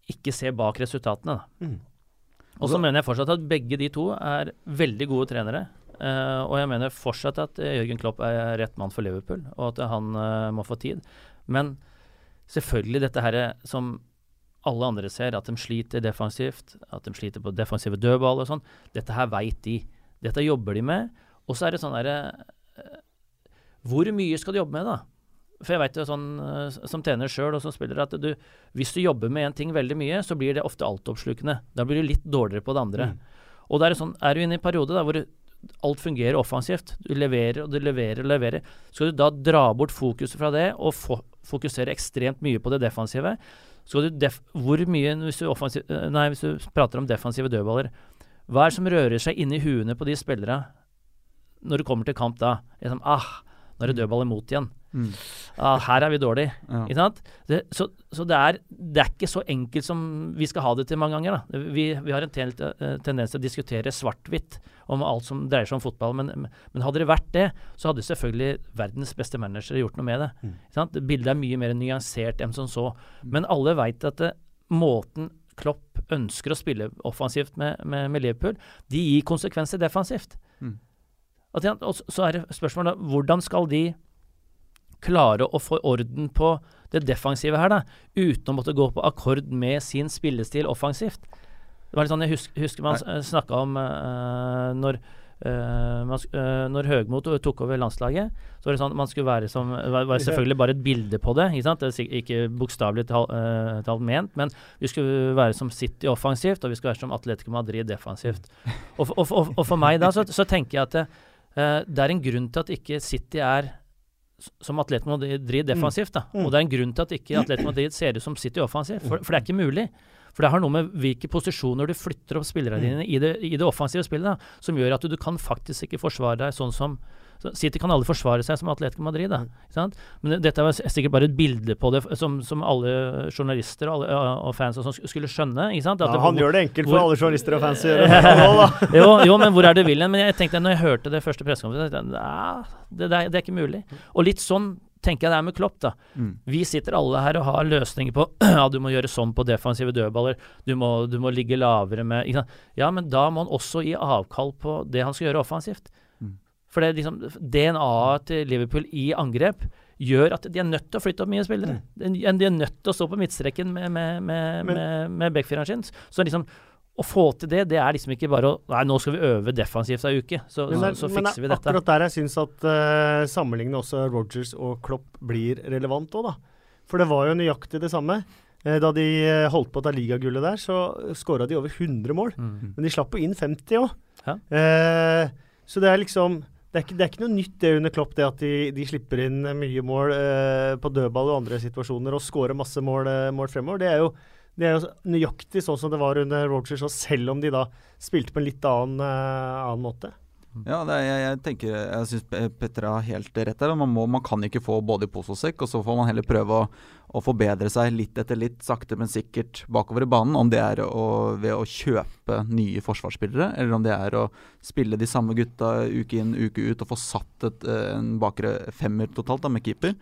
ikke ser bak resultatene. Mm. Og så mener jeg fortsatt at begge de to er veldig gode trenere. Uh, og jeg mener fortsatt at eh, Jørgen Klopp er rett mann for Liverpool, og at han uh, må få tid. Men selvfølgelig dette her som alle andre ser, at de sliter defensivt, at de sliter på defensive dødball og sånn. Dette her veit de. Dette jobber de med. Og så er det sånn derre eh, Hvor mye skal du jobbe med, da? For jeg vet jo sånn eh, som trener sjøl og som spiller at du Hvis du jobber med en ting veldig mye, så blir det ofte altoppslukende. Da blir du litt dårligere på det andre. Mm. Og da er det sånn Er du inne i en periode da hvor alt fungerer offensivt, du leverer og du leverer og leverer, skal du da dra bort fokuset fra det og fo fokusere ekstremt mye på det defensive? Skal du def hvor mye, hvis du, eh, nei, hvis du prater om defensive dødballer, hva er det som rører seg inni huene på de spillere når det kommer til kamp da? Liksom, ah, nå er det dødball imot igjen. Mm. Ah, her er vi dårlige. Ja. Ikke sant? Det, så så det, er, det er ikke så enkelt som vi skal ha det til mange ganger. Da. Vi, vi har en ten, eh, tendens til å diskutere svart-hvitt om alt som dreier seg om fotball. Men, men hadde det vært det, så hadde selvfølgelig verdens beste managere gjort noe med det. Mm. Ikke sant? Bildet er mye mer nyansert enn som så. Men alle veit at det, måten Klopp ønsker å spille offensivt med, med, med Liverpool, de gir konsekvenser defensivt. Mm. At, og så- er det spørsmålet hvordan skal de klare å få orden på det defensive her, da, uten å måtte gå på akkord med sin spillestil offensivt. Det var litt sånn, Jeg husker, husker man uh, snakka om uh, når Uh, man, eh, når Høgmo tok over landslaget, så var det sånn man skulle være som var, var selvfølgelig bare et bilde på det. Ikke sant? Det er ikke bokstavelig talt uh, ment, men vi skulle være som City offensivt, og vi skulle være som Atletico Madrid defensivt. Og, og, og, og for meg da, så, så tenker jeg at eh, det er en grunn til at ikke City er som Atletico Madrid defensivt. da. Mm. Og det er en grunn til at ikke Atletico Madrid ser ut som City offensivt. For, for det er ikke mulig. For det har noe med hvilke posisjoner du flytter opp spillerne dine i det, i det offensive spillet, da, som gjør at du, du kan faktisk ikke forsvare deg sånn som så City kan aldri forsvare seg som Atletico Madrid. Da, sant? Men dette var sikkert bare et bilde på det som, som alle journalister og, alle, og fans og sånn skulle skjønne. Ja, det- han gjør det enkelt for hvor- alle journalister og fans å gjøre det jo, jo, men hvor er det William? Men jeg tenkte når jeg hørte det første pressekonferansen, tenkte jeg, "Nei, det, det, det er ikke mulig. Og litt sånn tenker jeg det er med Klopp, da. Mm. Vi sitter alle her og har løsninger på Ja, du må gjøre sånn på defensive dødballer. Du må, du må ligge lavere med? Ja, men da må han også gi avkall på det han skal gjøre offensivt. Mm. For det liksom DNA-et til Liverpool i angrep gjør at de er nødt til å flytte opp mye spillere. De de er nødt til å stå på midtstreken med, med, med, Men- med, med backfireren sin. Så liksom å få til det, det er liksom ikke bare å Nei, nå skal vi øve defensivt ei uke, så, Men, så, så, fikser men vi er dette. akkurat der jeg syns at uh, sammenlignende også Rogers og Klopp blir relevant òg, da. For det var jo nøyaktig det samme. Eh, da de eh, holdt på å ta ligagullet der, så skåra de over 100 mål. Mm. Men de slapp jo inn 50 òg. Ja. Eh, så det er liksom det er, ikke, det er ikke noe nytt det under Klopp, det at de, de slipper inn mye mål eh, på dødball og andre situasjoner og skårer masse mål, eh, mål fremover. Det er, jo, det er jo nøyaktig sånn som det var under Rogers, og selv om de da spilte på en litt annen, eh, annen måte. Ja, er, jeg, jeg tenker Jeg syns Petter har helt rett der. Man, må, man kan ikke få både i pose og sekk, og så får man heller prøve å, å forbedre seg litt etter litt, sakte, men sikkert bakover i banen. Om det er å, ved å kjøpe nye forsvarsspillere, eller om det er å spille de samme gutta uke inn, uke ut, og få satt et, en bakre femmer totalt da, med keeper.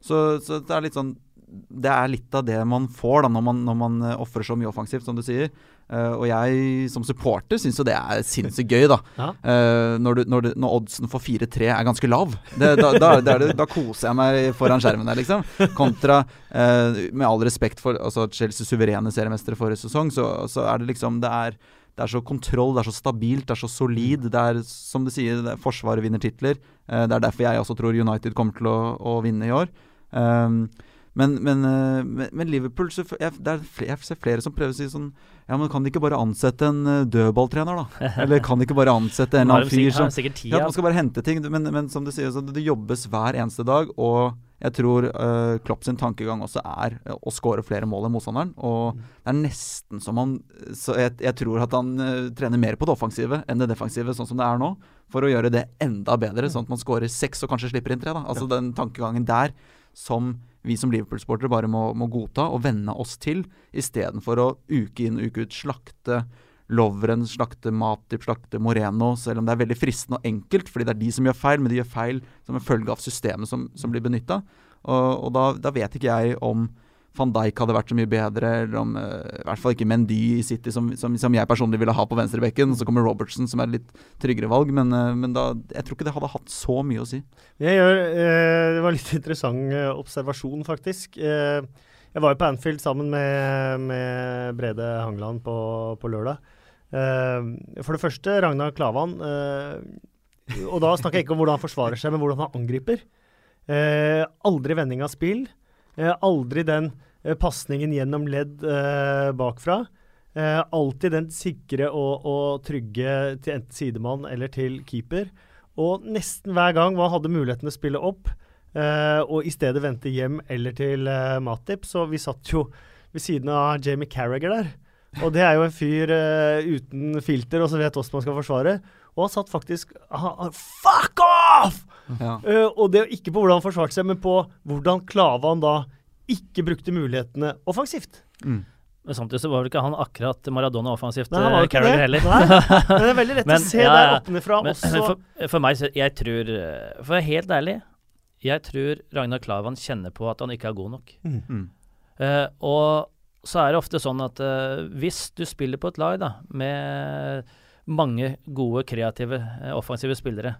Så, så det er litt sånn Det er litt av det man får da når man, når man eh, ofrer så mye offensivt, som du sier. Uh, og jeg som supporter syns jo det er sinnssykt gøy, da. Ja. Uh, når, du, når, du, når oddsen for 4-3 er ganske lav. Det, da, da, er det, da koser jeg meg foran skjermen der, liksom. Kontra, uh, med all respekt for altså, Chelsea suverene seriemestere forrige sesong, så, så er det liksom Det er det er så kontroll, det er så stabilt, det er så solid. Det er som du sier, det er Forsvaret vinner titler. Det er derfor jeg også tror United kommer til å, å vinne i år. Um, men, men, eh, men, men Liverpool så jeg, det er flere, Jeg ser flere som prøver å si sånn Ja, men kan de ikke bare ansette en eh, dødballtrener, da? Eller kan de ikke bare ansette en annen fyr som ja. Man skal bare hente ting. Men, men som du sier, så det jobbes hver eneste dag. Og jeg tror uh, Klopp sin tankegang også er å skåre flere mål enn motstanderen. Og Mm. det er nesten som han Så jeg, jeg tror at han uh, trener mer på det offensive enn det defensive, sånn som det er nå. For å gjøre det enda bedre, sånn at man skårer seks og kanskje slipper inn tre. Da. Altså den tankegangen der som vi som Liverpool-sportere bare må, må godta og venne oss til, istedenfor å uke inn og uke ut slakte Lovren, slakte Matip, slakte Moreno, selv om det er veldig fristende og enkelt, fordi det er de som gjør feil, men de gjør feil som en følge av systemet som, som blir benytta. Og, og da, da vet ikke jeg om van Dijk hadde vært så mye bedre, eller om eh, i hvert fall ikke Mendy i City, som, som, som jeg personlig ville ha på venstrebekken. Så kommer Robertson, som er et litt tryggere valg, men, eh, men da, jeg tror ikke det hadde hatt så mye å si. Gjør, eh, det var litt interessant eh, observasjon, faktisk. Eh, jeg var jo på Anfield sammen med, med Brede Hangeland på, på lørdag. Eh, for det første, Ragnar Klavan. Og da snakker jeg ikke om hvordan han forsvarer seg, men hvordan han angriper. Aldri vending av spill. Eh, aldri den eh, pasningen gjennom ledd eh, bakfra. Eh, alltid den sikre og, og trygge til enten sidemann eller til keeper. Og nesten hver gang man hadde muligheten å spille opp, eh, og i stedet vente hjem eller til eh, Matip, så vi satt jo ved siden av Jamie Carragher der. Og det er jo en fyr uh, uten filter og som vet hvordan man skal forsvare. Og han satt faktisk han, han, Fuck off! Ja. Uh, og det ikke på hvordan han forsvarte seg, men på hvordan Klavan da ikke brukte mulighetene offensivt. Mm. Men samtidig så var vel ikke han akkurat Maradona offensivt, Nei, han var eh, ikke Carragher det. heller. Nei, men det er veldig lett Men, å se ja, der ja. oppnefra også. men for, for meg, så jeg tror eh, For å være helt ærlig, jeg tror Ragnar Klavan kjenner på at han ikke er god nok. Mm. Uh, og så er det ofte sånn at uh, hvis du spiller på et lag da, med mange gode, kreative, eh, offensive spillere,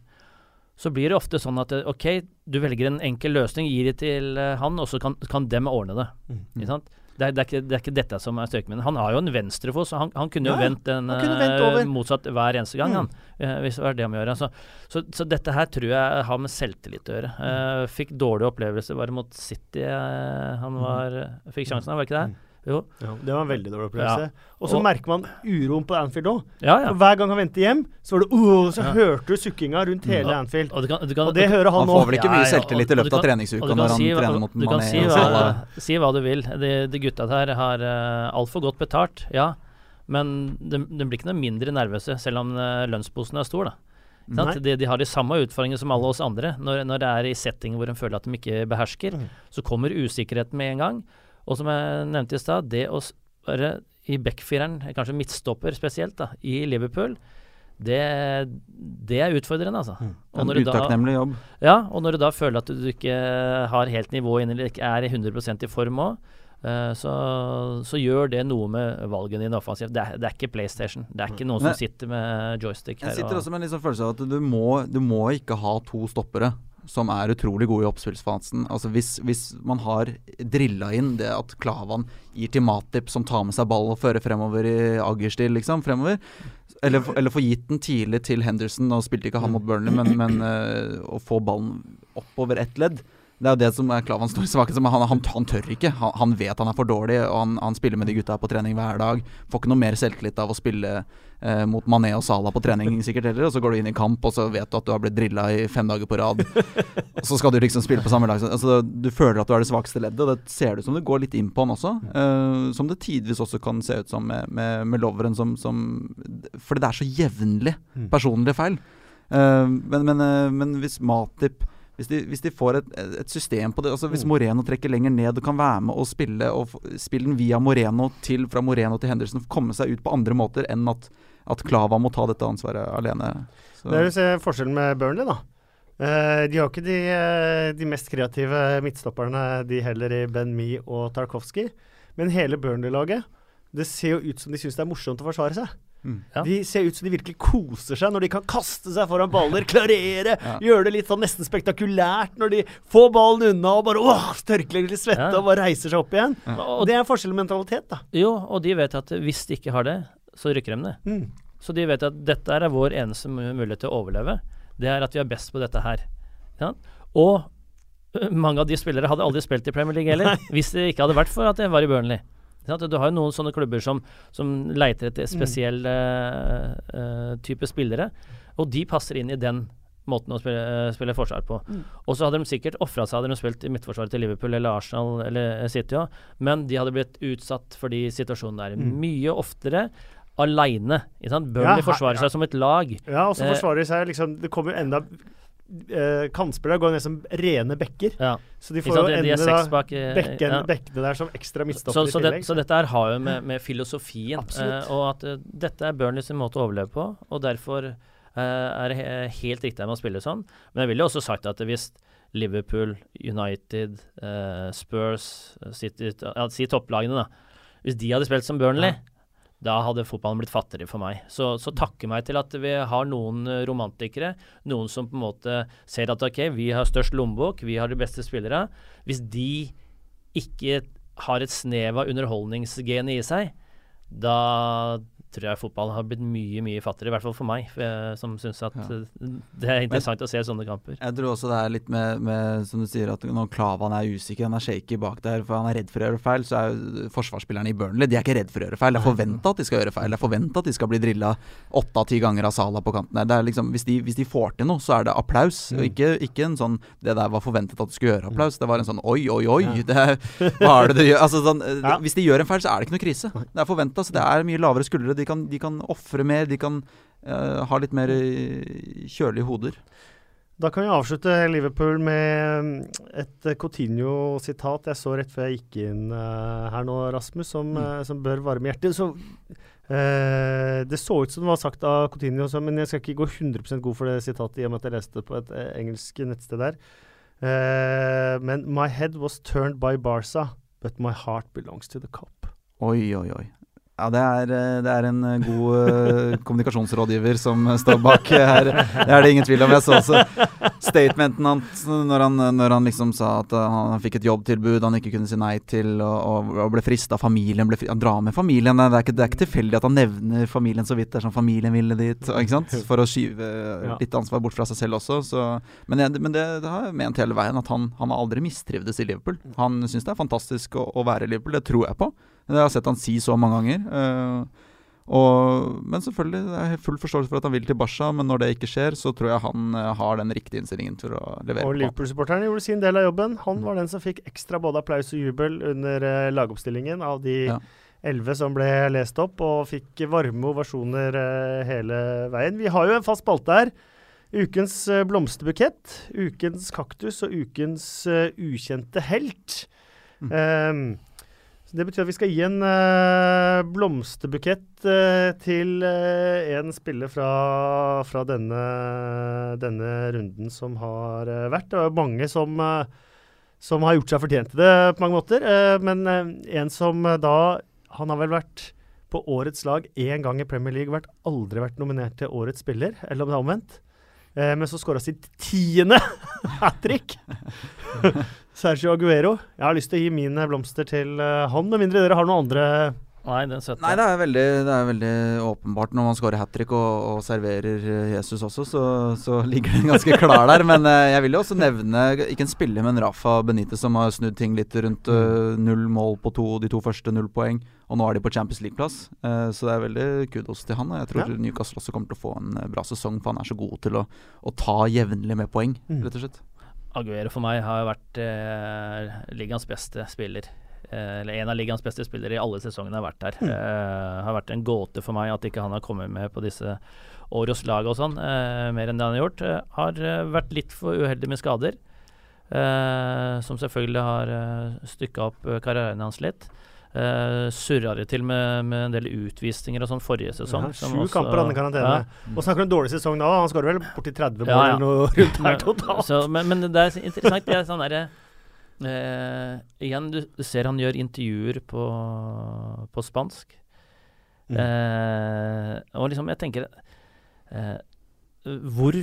så blir det ofte sånn at eh, OK, du velger en enkel løsning, gir det til eh, han, og så kan, kan dem ordne det. Mm. Ikke sant? Det er, det, er ikke, det er ikke dette som er styrken min. Han har jo en venstrefot, så han, han kunne jo Ja, vendt den motsatt hver eneste gang, Mm. han. hvis det var det han må gjøre. Så, så, så dette her tror jeg har med selvtillit å gjøre. Mm. Uh, fikk dårlig opplevelse bare mot City. Uh, han Mm. var Fikk sjansen, var det ikke det? Jo. Ja, det var en veldig dårlig opplevelse. Og så merker man uroen på Anfield òg. Ja, ja. Hver gang han vendte hjem, så var det uh, så Ja. hørte du sukkinga rundt hele Og- Anfield. Og, du kan, du kan, Og det hører han Han får vel ikke Ja, mye ja, selvtillit i løpet kan, av treningsuka du kan når han si trener mot Du kan si hva, si hva du vil. De, de gutta der har uh, altfor godt betalt, ja. Men de, de blir ikke noe mindre nervøse, selv om uh, lønnsposen er stor. da. Sant? De, de har de samme utfordringene som alle oss andre. Når, når det er i settinger hvor de føler at de ikke behersker, Mm. så kommer usikkerheten med en gang. Og som jeg nevnte i stad, det å være i backfireren, kanskje midtstopper spesielt, da, i Liverpool, det, det er utfordrende, altså. Mm. Og En når du utakknemlig jobb. Ja, og når du da føler at du ikke har helt nivå inne, eller ikke er 100% i form òg, så, så gjør det noe med valgene dine offensivt. Det det er ikke PlayStation. Det er ikke noen Men- som sitter med joystick Jeg her. sitter og- også med en liksom følelse av at du må, du må ikke ha to stoppere som er utrolig gode i oppspillsfasen. Altså hvis, hvis man har drilla inn det at Klavan gir til Matip, som tar med seg ballen og fører fremover i Aggerstil, liksom, fremover. Eller, eller få gitt den tidlig til Henderson, nå spilte ikke han mot Burnley, men, men uh, å få ballen oppover ett ledd. Det er jo det som er Klavans store svakhet. som Han, han, han tør ikke. Han, han vet han er for dårlig, og han, han spiller med de gutta på trening hver dag. Får ikke noe mer selvtillit av å spille eh, mot Mané og Salah på trening sikkert heller. Og så går du inn i kamp, og så vet du at du har blitt drilla i fem dager på rad. og så skal du liksom spille på samme lag. Altså, du føler at du er det svakeste leddet, og det ser det ut som det går litt inn på han også. Eh, som det tidvis også kan se ut som med, med, med Loveren, som, som Fordi det er så jevnlig Mm. personlige feil. Eh, men, men, eh, men hvis Matip hvis de, hvis de får et, et system på det altså Hvis Mm. Moreno trekker lenger ned og kan være med og spille og spille den via Moreno til fra Moreno til Henderson, komme seg ut på andre måter enn at, at Klava må ta dette ansvaret alene. Så, Det er jo se forskjellen med Burnley, da. Eh, de har ikke de, eh, de mest kreative midtstopperne, de heller, i Ben Mee og Tarkovskij. Men hele Burnley-laget, det ser jo ut som de syns det er morsomt å forsvare seg. Mm. Ja. De ser ut som de virkelig koser seg når de kan kaste seg foran baller, klarere, Ja. gjøre det litt sånn nesten spektakulært når de får ballen unna og bare åh, tørker litt svette Ja. og bare reiser seg opp igjen. Og det er forskjell i mentalitet, da. Jo, og de vet at hvis de ikke har det, så rykker de ned. Mm. Så de vet at dette er vår eneste mulighet til å overleve. Det er at vi er best på dette her. Og mange av de spillere hadde aldri spilt i Premier League heller, hvis det ikke hadde vært for at det var i Burnley. Ja, Du har jo noen sånne klubber som, som leiter etter spesiell mm. eh, type spillere, og de passer inn i den måten å spille, spille forsvar på. Mm. Og så hadde de sikkert ofra seg, hadde de spilt i midtforsvaret til Liverpool eller Arsenal eller City òg, men de hadde blitt utsatt fordi situasjonen der Mm. mye oftere aleine. Burnley Ja, her- forsvarer ja. seg som et lag. Ja, og så Eh. forsvarer de seg liksom Det kommer jo enda eh, Kantspillere går ned som rene bekker. Ja. Så de får jo De, de ende seks da eh, bekken, ja. bekkene der som ekstra Så, midtstopper så, det, så dette her har jo med, med filosofien eh, Og at uh, dette er Burnley sin måte å overleve på, og derfor uh, er det helt riktig med å spille sånn. Men jeg ville også sagt at hvis Liverpool, United, uh, Spurs, City ja, Si topplagene, da. Hvis de hadde spilt som Burnley, da hadde fotballen blitt fattigere for meg. Så, så takke meg til at vi har noen eh, romantikere, noen som på en måte ser at ok, vi har størst lommebok, vi har de beste spillere. Hvis de ikke har et snev av underholdningsgenet i seg, da tror jeg fotball har blitt mye, mye fattigere. I hvert fall for meg, for jeg, som syns at Ja. eh, det er interessant å se sånne kamper. Jeg tror også det er litt med, med som du sier, at når Klavan er usikker, han er shaky bak der, for han er redd for å gjøre feil, så er jo forsvarsspillerne i Burnley De er ikke redd for å gjøre feil. Det er forventa at de skal gjøre feil. Det er forventa at de skal bli drilla åtte av ti ganger av Sala på kanten her. Det er liksom, hvis, de, hvis de får til noe, så er det applaus. Og ikke, ikke en sånn Det der var forventet at du skulle gjøre applaus. Det var en sånn oi, oi, oi. Ja. Det hva er det du gjør? Altså, sånn, eh, Ja. Hvis de gjør en feil, så er det ikke noe krise. Det er forventa. Så det er mye lavere skuldre. De kan, de kan ofre mer. De kan uh, ha litt mer eh, kjølige hoder. Da kan vi avslutte Liverpool med mm, et eh, Coutinho-sitat jeg så rett før jeg gikk inn uh, her nå, Rasmus, som, Mm. uh, som bør varme hjertet. Så, det så ut som det var sagt av Coutinho, men jeg skal ikke gå 100% god for det sitatet i og med at jeg leste det på et engelsk nettsted der. Men My head was turned by Barca, but my heart belongs to the cop. Oi, oi, oi. Ja, det er, eh, det er en eh, god eh, kommunikasjonsrådgiver som står bak her. Det er det ingen tvil om. Jeg så også statementen hans når han, når han liksom sa at han fikk et jobbtilbud han ikke kunne si nei til, og, og, ble frista. Familien ble Han drar med familien. Det er, ikke, det er ikke tilfeldig at han nevner familien så vidt. Det er sånn familien ville dit? For å skyve litt ansvar bort fra seg selv også. Så. Men, jeg, men det, det har jeg ment hele veien, at han, han har aldri mistrivdes i Liverpool. Han syns det er fantastisk å, å være i Liverpool. Det tror jeg på. Det har jeg sett han si så mange ganger. eh, og, men selvfølgelig, det er full forståelse for at han vil til Barca, men når det ikke skjer, så tror jeg han eh, har den riktige innstillingen til å levere Og. Liverpool-supporteren gjorde sin del av jobben. Han var den som fikk ekstra både applaus og jubel under eh, lagoppstillingen av de Ja. elleve som ble lest opp, og fikk varme ovasjoner hele veien. Vi har jo en fast spalte her. Ukens blomsterbukett, ukens kaktus og ukens ukjente helt. Mm. Ehm, Det betyr at vi skal gi en uh, blomsterbukett uh, til uh, en spiller fra, fra denne, denne runden som har vært. Det er mange som, som har gjort seg fortjent til det på mange måter. men en som da Han har vel vært på årets lag én gang i Premier League, vært, aldri vært nominert til årets spiller, eller om det er omvendt. Men så skåra sitt tiende hat trick! Sergio Aguero. Jeg har lyst til å gi mine blomster til eh, han, med mindre dere har noen andre Nei, den støtter Nei, det er veldig, det er veldig åpenbart når man scorer hat trick og, og serverer eh, Jesus også, så, så ligger den ganske klar der. Men eh, jeg vil jo også nevne, ikke en spiller, men Rafa Benitez som har snudd ting litt rundt uh, null mål på to, de to første null poeng. Og nå er de på Champions League-plass, uh, så det er veldig kudos til han. Og jeg tror Ja. Newcastle også kommer til å få en bra sesong, for han er så god til å, å ta jevnlig med poeng, Mm. rett og slett. Aguero for meg har vært eh, ligaens beste spiller. Eh, eller en av ligaens beste spillere i alle sesongene har vært der. Eh, har vært en gåte for meg at ikke han har kommet med på disse Åros-lag og sånn, eh, mer enn det han har gjort. Eh, har eh, vært litt for uheldig med skader, eh, som selvfølgelig har uh, stykka opp karrieren hans litt. Uh, surra det til med, med en del utvisninger og sånn forrige sesong. Ja, Sju også- kamper hadde karantene. Ja. Og snakker du om dårlig sesong da? Han skårer vel borti 30 mål Ja, ja. eller noe rundt her totalt. Så, men, men det er interessant. Det er sånn derre uh, Igjen, du, du ser han gjør intervjuer på, på spansk. Mm. Uh, og liksom, jeg tenker eh, Hvor,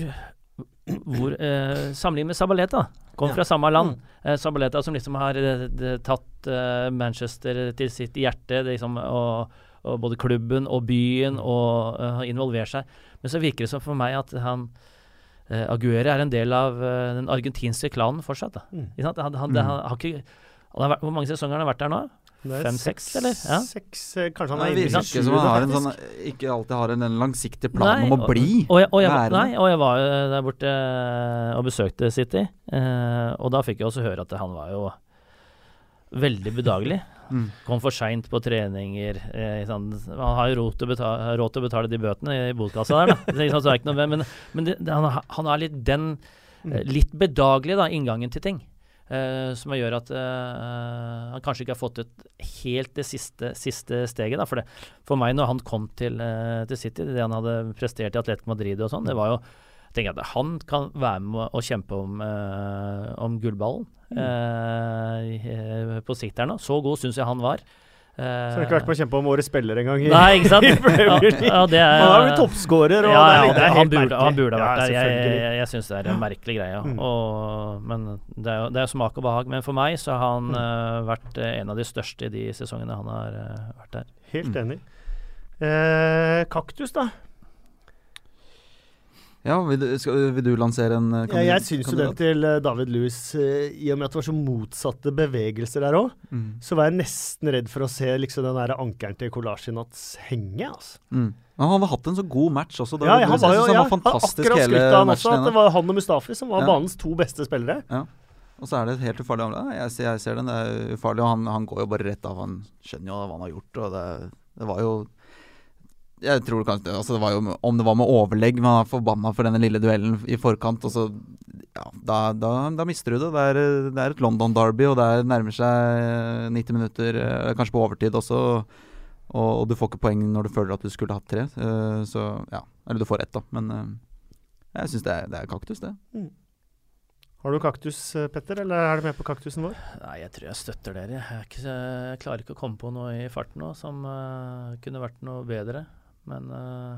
hvor eh, Sammenlignet med Sabaleta. Kom fra samme land. Mm. Eh, Sabaleta som liksom har eh, det, tatt eh, Manchester til sitt hjerte. Det liksom, og, og både klubben og byen, og uh, involverer seg. Men så virker det som for meg at han eh, Aguero er en del av eh, den argentinske klanen fortsatt. Da. Mm. Han? Han, han, Mm. han, har ikke, hvor mange sesonger han har han vært der nå? Det Fem-seks, eller? Ja. Seks, eh, kanskje han Det er virker ikke som han har en sånn, ikke alltid har en, en langsiktig plan om å og- bli. Og jeg, og jeg, værende. nei, og jeg var jo der borte eh, og besøkte City, eh, og da fikk jeg også høre at han var jo veldig bedagelig. Mm. Kom for seint på treninger. Eh, sånn, han har jo råd til, å betale, de bøtene i botkassa der, da. Så, ikke sant, så er det ikke noe, men men det, det, han, han har litt den eh, litt bedagelige da, inngangen til ting. Eh, som gjør at uh, han kanskje ikke har fått ut helt det siste, siste steget. Da. For, det, for meg, når han kom til, uh, til City, det han hadde prestert i Atletico Madrid og sånn, det var jo tenker jeg at Han kan være med å kjempe om, om gullballen mm. på sikt her nå. Så god syns jeg han var. Så han har ikke vært med å kjempe om årets spiller engang. i- Nei, ikke sant? i Premier Ja, League. ja, det er, Han er jo toppskårer, og ja, ja, det er han, helt burde, merkelig. han burde ha vært Ja, der. Jeg, jeg, jeg syns det er en merkelig greie. Mm. Og, men det er jo det er smak og behag. Men for meg så har han Mm. uh, vært eh, en av de største i de sesongene han har uh, vært der. Helt Mm. enig. Eh, kaktus, da. Ja, vil du, skal, vil du lansere en eh, Ja, kandidat? jeg syns jo den til eh, David Lewis, eh, i og med at det var så motsatte bevegelser der òg, Mm. så var jeg nesten redd for å se liksom den der ankeren til Kolasjinats henge. Altså. Mm. Men han har hatt en så god match også. Ja, ja, han var jo ja, var fantastisk akkurat hele han matchen. også, at det var han og Mustafi som var Ja. banens to beste spillere. Og så er det et helt ufarlig område. Jeg, ser- jeg ser den, det er ufarlig. Og han, han går jo bare rett av. Han skjønner jo hva han har gjort. Og det, det var jo Jeg tror kanskje altså det var jo Om det var med overlegg, man var er forbanna for denne lille duellen i forkant. Og så Ja, da, da, da mister du det. Det er, det er et London Derby, og det er, nærmer seg 90 minutter, eh, kanskje på overtid også. Og, og du får ikke poeng når du føler at du skulle hatt tre. eh, Så ja. Eller du får ett, da. Men eh, jeg syns det, er- det er kaktus, det. Har du kaktus, eh, Petter, eller er du med på kaktusen vår? Nei, jeg tror jeg støtter dere. Jeg, er ikke, jeg klarer ikke å komme på noe i farten nå som uh, kunne vært noe bedre. Men uh...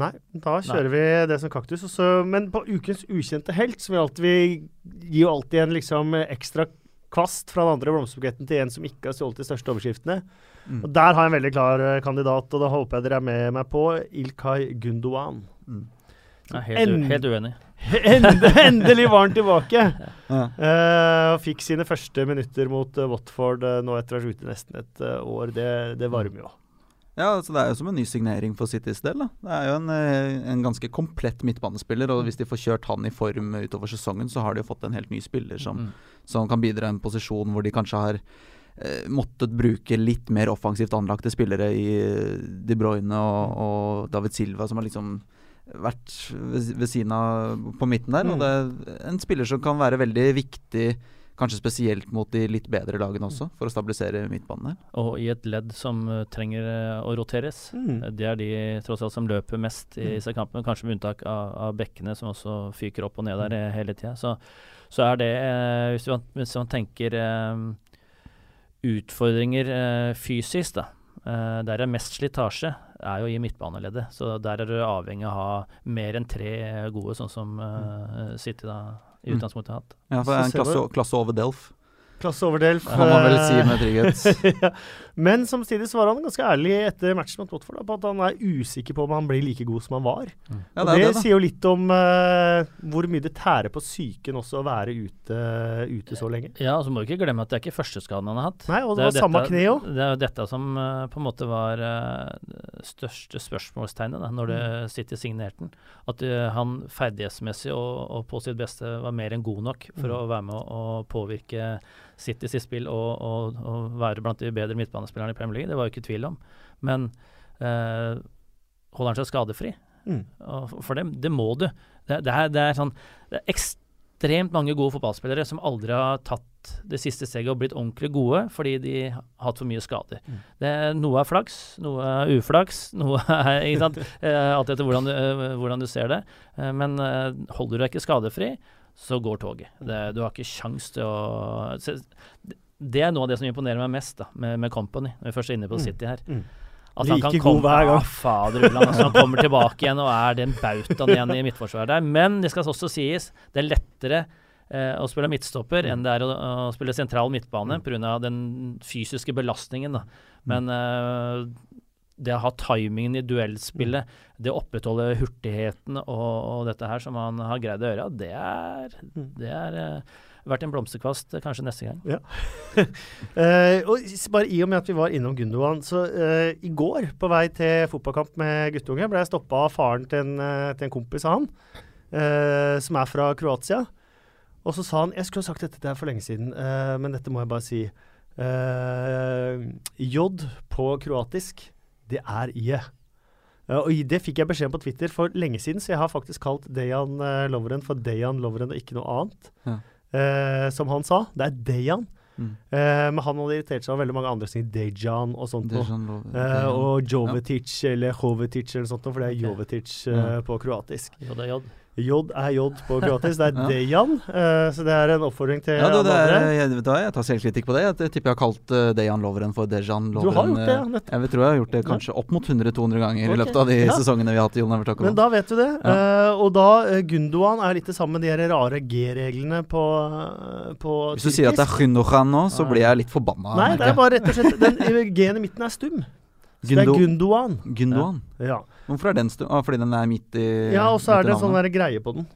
Nei, da kjører vi det som kaktus. Også, men på ukens ukjente helt, så vil alltid vi gir jo alltid en liksom ekstra kvast fra den andre blomsterbuketten til en som ikke har stjålet de største overskriftene. Mm. Og Der har jeg en veldig klar eh, kandidat, og da håper jeg dere er med meg på Ilkay Gundogan. Mm. jeg er helt, En- helt uenig. Ende, endelig var han tilbake! Ja. Uh, og fikk sine første minutter mot uh, Watford uh, nå etter å ha vært ute nesten et år. Det, det varmer jo. Ja, altså Det er jo som en ny signering for Citys del. da. Det er jo en, en ganske komplett midtbanespiller, og hvis de får kjørt han i form utover sesongen, så har de jo fått en helt ny spiller som, Mm. som kan bidra i en posisjon hvor de kanskje har eh, måttet bruke litt mer offensivt anlagte spillere i De Bruyne og, og David Silva, som har liksom vært ved, ved siden av på midten der. Og det er en spiller som kan være veldig viktig Kanskje spesielt mot de litt bedre lagene også, for å stabilisere midtbanen her. Og i et ledd som uh, trenger uh, å roteres. Mm. Det er de tross alt som løper mest i Mm. disse kampene, kanskje med unntak av, av bekkene, som også fyker opp og ned der eh, hele tida. Så, så er det, eh, hvis, man, hvis man tenker eh, utfordringer eh, fysisk, da. eh, der er mest slitasje, er jo i midtbaneleddet. Så der er du avhengig av å ha mer enn tre gode, sånn som uh, City da i Mm. utgangspunktet har hatt. Ja, for det er en klasse, klasse over Delf, Klasse over Delf. kan man vel si med trygghet. ja. Men samtidig så var han ganske ærlig etter matchen mot Watford på at han er usikker på om han blir like god som han var. Ja, og det det, det, sier jo litt om uh, hvor mye det tærer på psyken også å være ute, ute så lenge. Ja, og så må du ikke glemme at det er ikke førsteskaden han har hatt. Nei, og det, det var samme dette- kne òg. Det er jo dette som uh, på en måte var uh, det største spørsmålstegnet da når det Mm. City signerte den. At han ferdighetsmessig og, og på sitt beste var mer enn god nok for Mm. å være med å, å påvirke City sitt spill og, og, og være blant de bedre midtbanespillerne i Premier League. Det var jo ikke tvil om. Men eh, holder han seg skadefri? Mm. For det, det må du. Det, det, er, det er sånn Det er ekstremt mange gode fotballspillere som aldri har tatt det siste steget og blitt ordentlig gode fordi de har hatt for mye skader. Mm. Det, noe er flaks, noe er uflaks, noe er ikke sant? Eh, Alt etter hvordan du, eh, hvordan du ser det. Eh, men holder du deg ikke skadefri, så går toget. Det, du har ikke kjangs til å se, Det er noe av det som imponerer meg mest da, med, med Company, når vi først er inne på Mm. City her. Mm. At Like han kan god komme, hver gang. Ja, fader ulland, altså, han kommer tilbake igjen og er den bautaen igjen i midtforsvaret der. Men det skal også sies, det er lettere eh, å spille midtstopper enn det er å, å spille sentral midtbane Mm. pga. den fysiske belastningen. Da. Men eh, det å ha timingen i duellspillet, det å opprettholde hurtigheten og, og dette her som han har greid å gjøre, det er, Mm. det er eh, verdt en blomsterkvast eh, kanskje neste gang. Eh, og bare i og med at vi var innom Gundogan, så eh, i går på vei til fotballkamp med guttunge ble jeg stoppa av faren til en, eh, til en kompis av han, eh, som er fra Kroatia. Og så sa han Jeg skulle ha sagt dette til deg for lenge siden, men dette må jeg bare si. J på kroatisk, det er i-et. og det fikk jeg beskjed om på Twitter for lenge siden, så jeg har faktisk kalt Dejan uh, Lovren for Dejan Lovren og ikke noe annet. Ja. Eh, som han sa. Det er Dejan. Mm. Eh, men han hadde irritert seg over veldig mange andre ting. Dejan og sånt. Dejan noe. Eh, og Jovetic eller Hovetic eller sånt, noe, for det er Jovetic eh, Ja. på kroatisk. J er J. Er J på kroatisk. Det er Ja. Dejan, uh, så det er en oppfordring til Ja, du, det er, jeg, vet du jeg tar selvkritikk på det. Jeg tipper jeg har kalt uh, Dejan Loveren for Dejan Loveren. Du har gjort det, eh, ja. Jeg tror jeg har gjort det kanskje opp mot 100-200 ganger okay. i løpet av de ja. sesongene vi har hatt i You'll Never Men da vet du det. Ja. Uh, og da Gundogan er litt det samme med de rare G-reglene på, eh, på Hvis du sier at det er Gundogan nå, så blir jeg litt forbanna. Nei, det er bare rett og slett Den eh, G-en i midten er stum. Så det er Gundo- Gundogan. Gundogan. Ja, Hvorfor er den stu... Ah, fordi den er midt i ja og så er det en sånn greie på den.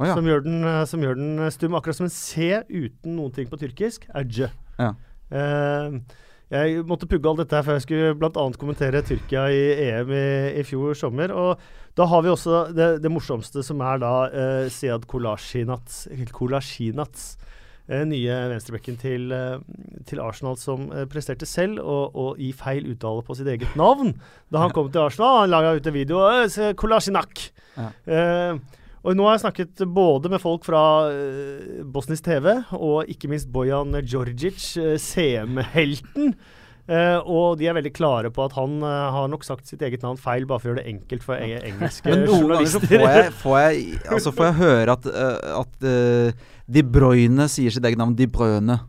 Oh, ja. som, gjør den, eh, som gjør den eh, stum. Akkurat som en C uten noen ting på tyrkisk er J. Ja. Uh, jeg måtte pugge alt dette her før jeg skulle bl.a. kommentere Tyrkia i EM i, i fjor sommer. Og da har vi også det, det morsomste, som er da uh, Sead Kolasjinats, nye venstrebekken til, eh, til Arsenal, som eh, presterte selv og, og gi feil uttale på sitt eget navn. Da han kom til Arsenal, han laga ut en video eh, Kolasjinak. Ja. Eh, og nå har jeg snakket både med folk fra eh, bosnisk TV, og ikke minst Bojan Djordjic, eh, CM-helten. Eh, og de er veldig klare på at han uh, har nok sagt sitt eget navn feil, bare for å gjøre det enkelt for eng engelske Men noen ganger så får jeg, får jeg, altså får jeg høre at, uh, at uh, De Bruyne sier sitt eget navn De Brøne.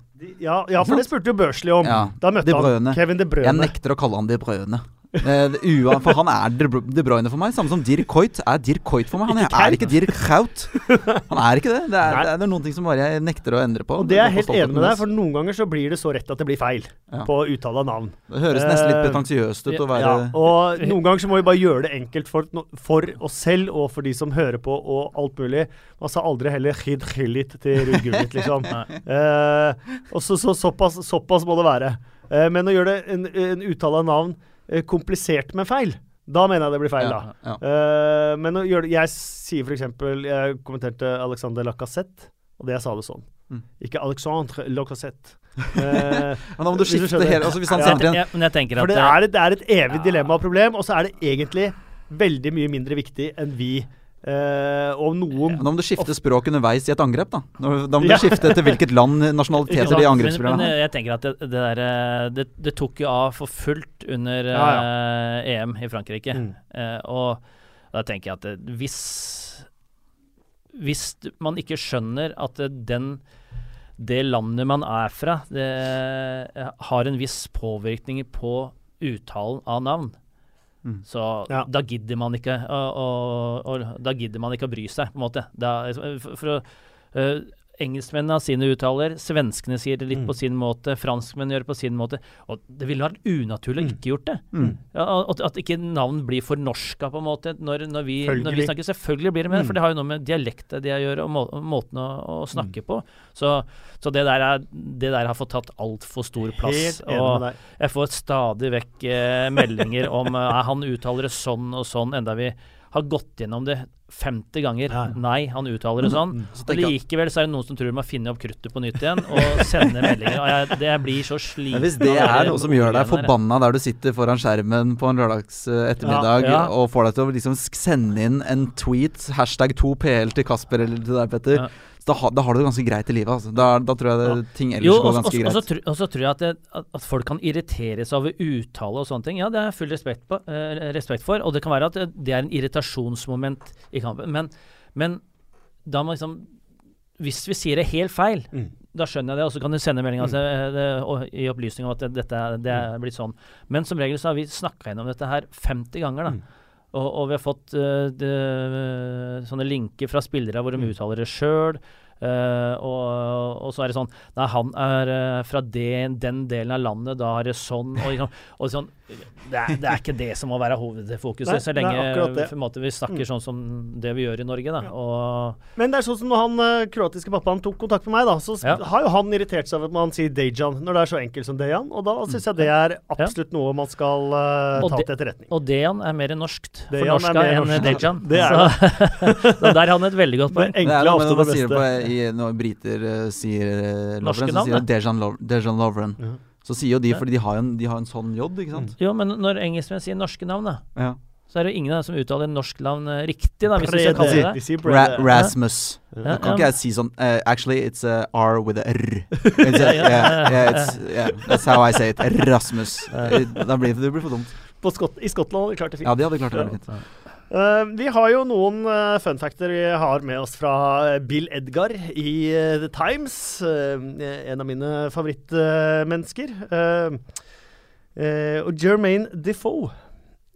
Ja, ja, for det spurte jo Børsli om. Ja, Da møtte han Kevin De Jeg nekter å kalle han De Brøne. Ua- for han er De Br- De Bruyne for meg. Samme som Dirk Coit er Dirk Coit for meg. Han er ikke Dirk Kaut. Han er ikke det. Det er, det er noen ting som bare jeg nekter å endre på. Og det er jeg helt enig med deg, for noen ganger så blir det så rett at det blir feil Ja. på uttale av navn. Det høres nesten litt Eh, pretensiøst ut å være Ja, og noen ganger så må vi bare gjøre det enkelt for, for oss selv og for de som hører på og alt mulig. Man sa aldri heller khid khilit til Ruud Gullit, liksom. uh, og så, så såpass, såpass må det være. Uh, men å gjøre det en, en uttale av navn komplisert med feil, da mener jeg det blir feil, da. ja, ja. Eh, men gjør, Jeg sier f.eks. Jeg kommenterte Alexander Lacassette, og det jeg sa det sånn. Mm. Ikke Alexandre Lacassette. Uh, Men da må du skifte hele altså Hvis han Ja. sender en jeg, jeg for det eh, er, et- det er et evig Ja. dilemma og problem, og så er det egentlig veldig mye mindre viktig enn vi Eh, og noen ja, nå må du skifte språk underveis i et angrep, da. Da må du Ja. skifte til hvilket land, nasjonaliteter, de Men, angrepsspillerne har. jeg tenker at det, det der eh, det, det tok jo av for fullt under Ja, uh, EM i Frankrike. Mm. Uh, og da tenker jeg at det, hvis Hvis man ikke skjønner at det, den det landet man er fra, det eh, har en viss påvirkning på uttalen av navn, Mm. så Ja. da gidder man ikke å, å, å, Da gidder man ikke å bry seg, på en måte. Da, for, for å eh, Engelskmennene har sine uttaler, svenskene sier det litt Mm. på sin måte, franskmenn gjør det på sin måte. Og det ville vært unaturlig å Mm. ikke gjort det. Mm. Ja, at, at ikke navn blir fornorska, på en måte, når, når, vi, når vi snakker. Selvfølgelig blir det med, Mm. for det har jo noe med dialektet de gjør, og må, måten å, å snakke på. Så, så det, der er, det der har fått tatt altfor stor plass. Og jeg får stadig vekk eh, meldinger om eh, han uttaler det sånn og sånn, enda vi har gått gjennom det 50 ganger. Ja, ja. Nei, han uttaler det sånn. Mm. Så Og likevel så er det noen som tror de har funnet opp kruttet på nytt igjen, og sender meldinger. Og jeg, det blir så sliten Ja, hvis det er noe som gjør deg forbanna der du sitter foran skjermen på en lørdags eh, ettermiddag Ja, ja. og får deg til å liksom sende inn en tweet, hashtag 2PL til Kasper eller til deg, Petter, Ja. Så da, ha- da har du det ganske greit i livet. Altså. Da, da tror jeg det, ting ellers Jo, går ganske og, så greit. tr- og så tror jeg at, det, at, folk kan irritere seg over uttale og sånne ting. Ja, det har jeg full respekt, på, eh, respekt for. Og det kan være at det, det er en irritasjonsmoment i kampen. Men, men da må liksom Hvis vi sier det helt feil, Mm. da skjønner jeg det, og så kan du sende melding altså, eh, i opplysning om at det, dette det er blitt sånn. Men som regel så har vi snakka gjennom dette her 50 ganger, da. Mm. Og, og vi har fått uh, de, sånne linker fra spillere hvor de Mm. uttaler det sjøl. Og, og så er det sånn Nei, han er uh, fra det, den delen av landet, da er det sånn Og, liksom, og sånn det, er, det er ikke det som må være hovedfokuset, Nei, så lenge nei, det. en måte, vi snakker Mm. sånn som det vi gjør i Norge. Da. Ja. Og, Men det er sånn som når han eh, kroatiske pappaen tok kontakt med meg, da, så Ja. har jo han irritert seg over at man sier Dejan når det er så enkelt som Dejan, og da syns jeg det er absolutt noe man skal uh, ta til etterretning. og Dejan er mer norskt for norska enn. Dejan. Det er så, så der har han et veldig godt Det poeng. Det er noe med ofte man sier på, i, når briter uh, sier uh, Lovren, så sier de Dejan, Lov Dejan Lovren. Ja. Så sier jo de, fordi de har en, de har en sånn J, ikke sant? Jo, men når engelskmenn sier norske navn, da, Ja. så er det jo ingen av dem som uttaler norsk navn eh, riktig, da, hvis du skal kalle det det. Vi Ra Rasmus. Ja, Da kan ikke jeg si sånn uh, Actually, it's a R with a R. It's a, Ja, ja, yeah, yeah, it's, yeah, that's how I say it. Rasmus. Da blir det blir for dumt. På Skot I Skottland hadde de klart det fint. Ja, de hadde klart det veldig fint. Eh, vi har jo noen uh, fun factor vi har med oss fra eh, Bill Edgar i uh, The Times. eh, en av mine favorittmennesker. og Jermaine Defoe.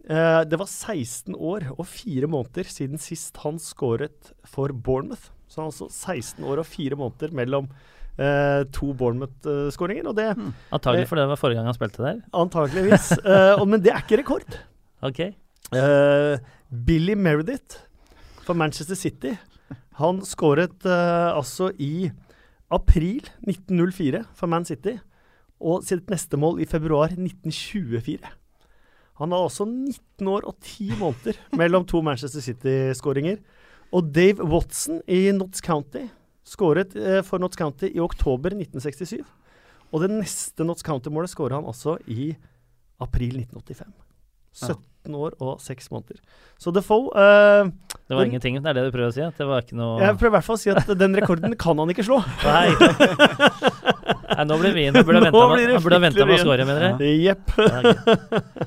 Eh, det var 16 år og 4 måneder siden sist han skåret for Bournemouth. Så han har altså 16 år og 4 måneder mellom Uh, to Bournemouth-skåringer. Og det Antagelig fordi det var forrige gang han spilte der. antakeligvis. uh, men det er ikke rekord. Ok. Billy Meredith for Manchester City. Han skåret uh, altså i april 1904 for Man City, og sitt neste mål i februar 1924. Han har altså 19 år og 10 måneder mellom to Manchester City-skåringer. Og Dave Watson i Notts County skåret uh, for Notts County i oktober 1967. Og det neste Notts County-målet skåra han altså i april 1985. 17 år og 6 måneder. Så Defoe eh, Det var Den- ingenting, det er det du prøver å si? At det var ikke noe Jeg prøver i hvert fall å si at den rekorden kan han ikke slå. Nei, Nei nå blir det vin. Han burde ha venta med, å score, mener jeg. Jepp. Ja.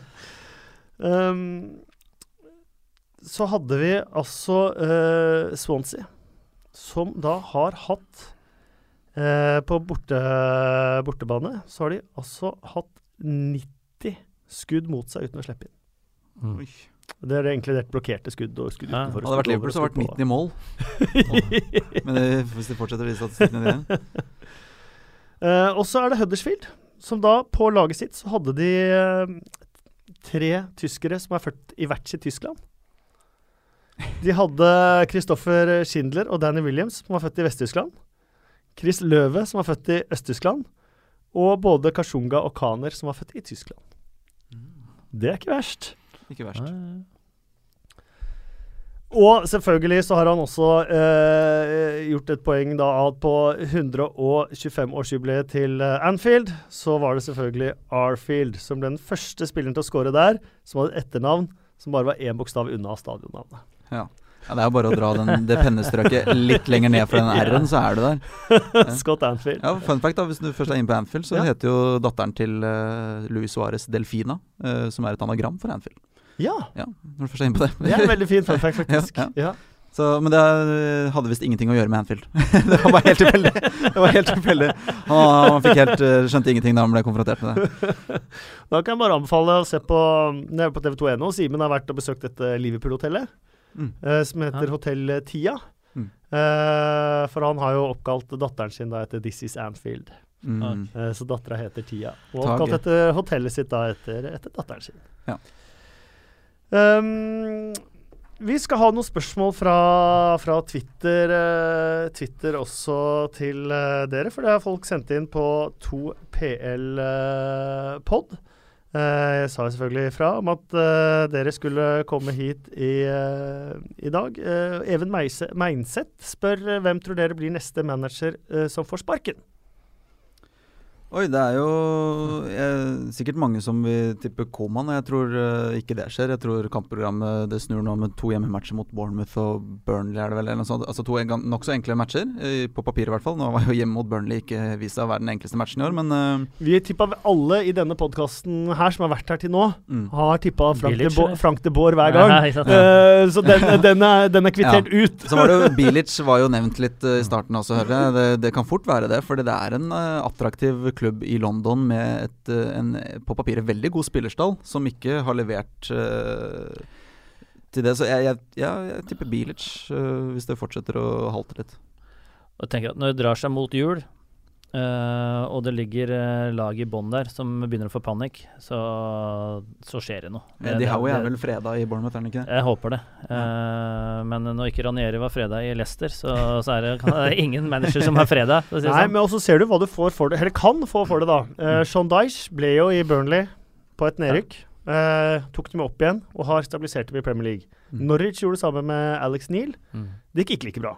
Um, så hadde vi altså eh, Swansea, som da har hatt eh, På borte, bortebane så har de altså hatt 90 skudd mot seg uten å slippe inn. Mm. Det er egentlig det blokkerte skudd og skudd Ja. utenfor. Hadde det vært Liverpool, så hadde det vært 90 i mål. Men det, hvis de fortsetter de statistikkene dine uh, og så er det Huddersfield, som da på laget sitt så hadde de uh, tre tyskere som er født i hvert sitt Tyskland. De hadde Christoffer Schindler og Danny Williams, som var født i Vest-Tyskland. Chris Løve, som var født i Øst-Tyskland. Og både Kashunga og Kaner, som var født i Tyskland. Det er ikke verst. Ikke verst. Ja, Og selvfølgelig så har han også eh, gjort et poeng da at på 125-årsjubileet til eh, Anfield, så var det selvfølgelig Arfield som ble den første spilleren til å score der, som hadde et etternavn som bare var én bokstav unna stadionnavnet. Ja. Ja, Det er jo bare å dra den, det pennestrøket litt lenger ned for den R-en, så er du der. Scott Anfield. Ja, Fun fact, da, hvis du først er inne på Anfield, så Ja. heter jo datteren til uh, Louis Suárez Delfina, uh, som er et anagram for Anfield. Ja, Ja, når du først er inne på det. det er en veldig fin fun fact, faktisk. Ja, Ja, Så, men det eh, hadde visst ingenting å gjøre med Anfield. det var bare helt tilfeldig. Det var helt tilfeldig. Han, han fikk helt, eh, skjønte ingenting da han ble konfrontert med det. Da kan jeg bare anbefale å se på på TV2.no. Simen har vært og besøkt dette Liverpool-hotellet, Mm. eh, som heter Ja. Hotell Tia. Mm. Eh, for han har jo oppkalt datteren sin da etter This Is Anfield. Mm. Eh, så dattera heter Tia. Og oppkalt etter hotellet sitt da etter, etter datteren sin. Ja. Um, vi skal ha noen spørsmål fra, fra Twitter, uh, Twitter også til uh, dere. For det har folk sendt inn på 2PL-pod. Uh, jeg sa selvfølgelig ifra om at eh, dere skulle komme hit i, eh, i dag. Eh, Even Meise, Meinseth spør eh, hvem tror dere blir neste manager eh, som får sparken? Oi, det er jo jeg, sikkert mange som vil tippe Koman, og jeg tror uh, ikke det skjer. Jeg tror kampprogrammet det snur nå med to hjemmematcher mot Bournemouth og Burnley, er det vel? Eller noe sånt. Altså to en- nokså enkle matcher, på papir i hvert fall. Nå var jo hjemme mot Burnley ikke vist seg å være den enkleste matchen i år, men uh, Vi tippa alle i denne podkasten her som har vært her til nå, mm. har tippa Frank, de Bo? Frank de Boer hver gang. Ja, sant? Eh, så den, den, er, den er kvittert ut. Så var det jo Bilic var jo nevnt litt i starten også, hører jeg. Det, det kan fort være det, for det er en attraktiv klubb i London med et, eh, en på papiret veldig god spillerstall, som ikke har levert uh, til det. Så jeg, jeg, jeg, jeg tipper Bilic, uh, hvis det fortsetter å halte litt. Og tenker at Når det drar seg mot jul, eh, og det ligger uh, lag i bånn der som begynner å få panikk, så, så skjer det noe. Men, de Howie er vel freda i Bournemouth, er han ikke det? Jeg håper det. Eh, men når ikke Ranieri var freda i Leicester, så, så er det, kan, det er ingen manager som er freda. si Nei, sånn. men også ser du hva du får for det, eller kan få for det, da. Uh, Sean Dyche ble jo i Burnley på et nedrykk. Eh, tok dem opp igjen og har stabilisert dem i Premier League. Mm. Norwich gjorde det samme med Alex Neal. Mm. Det gikk ikke like bra.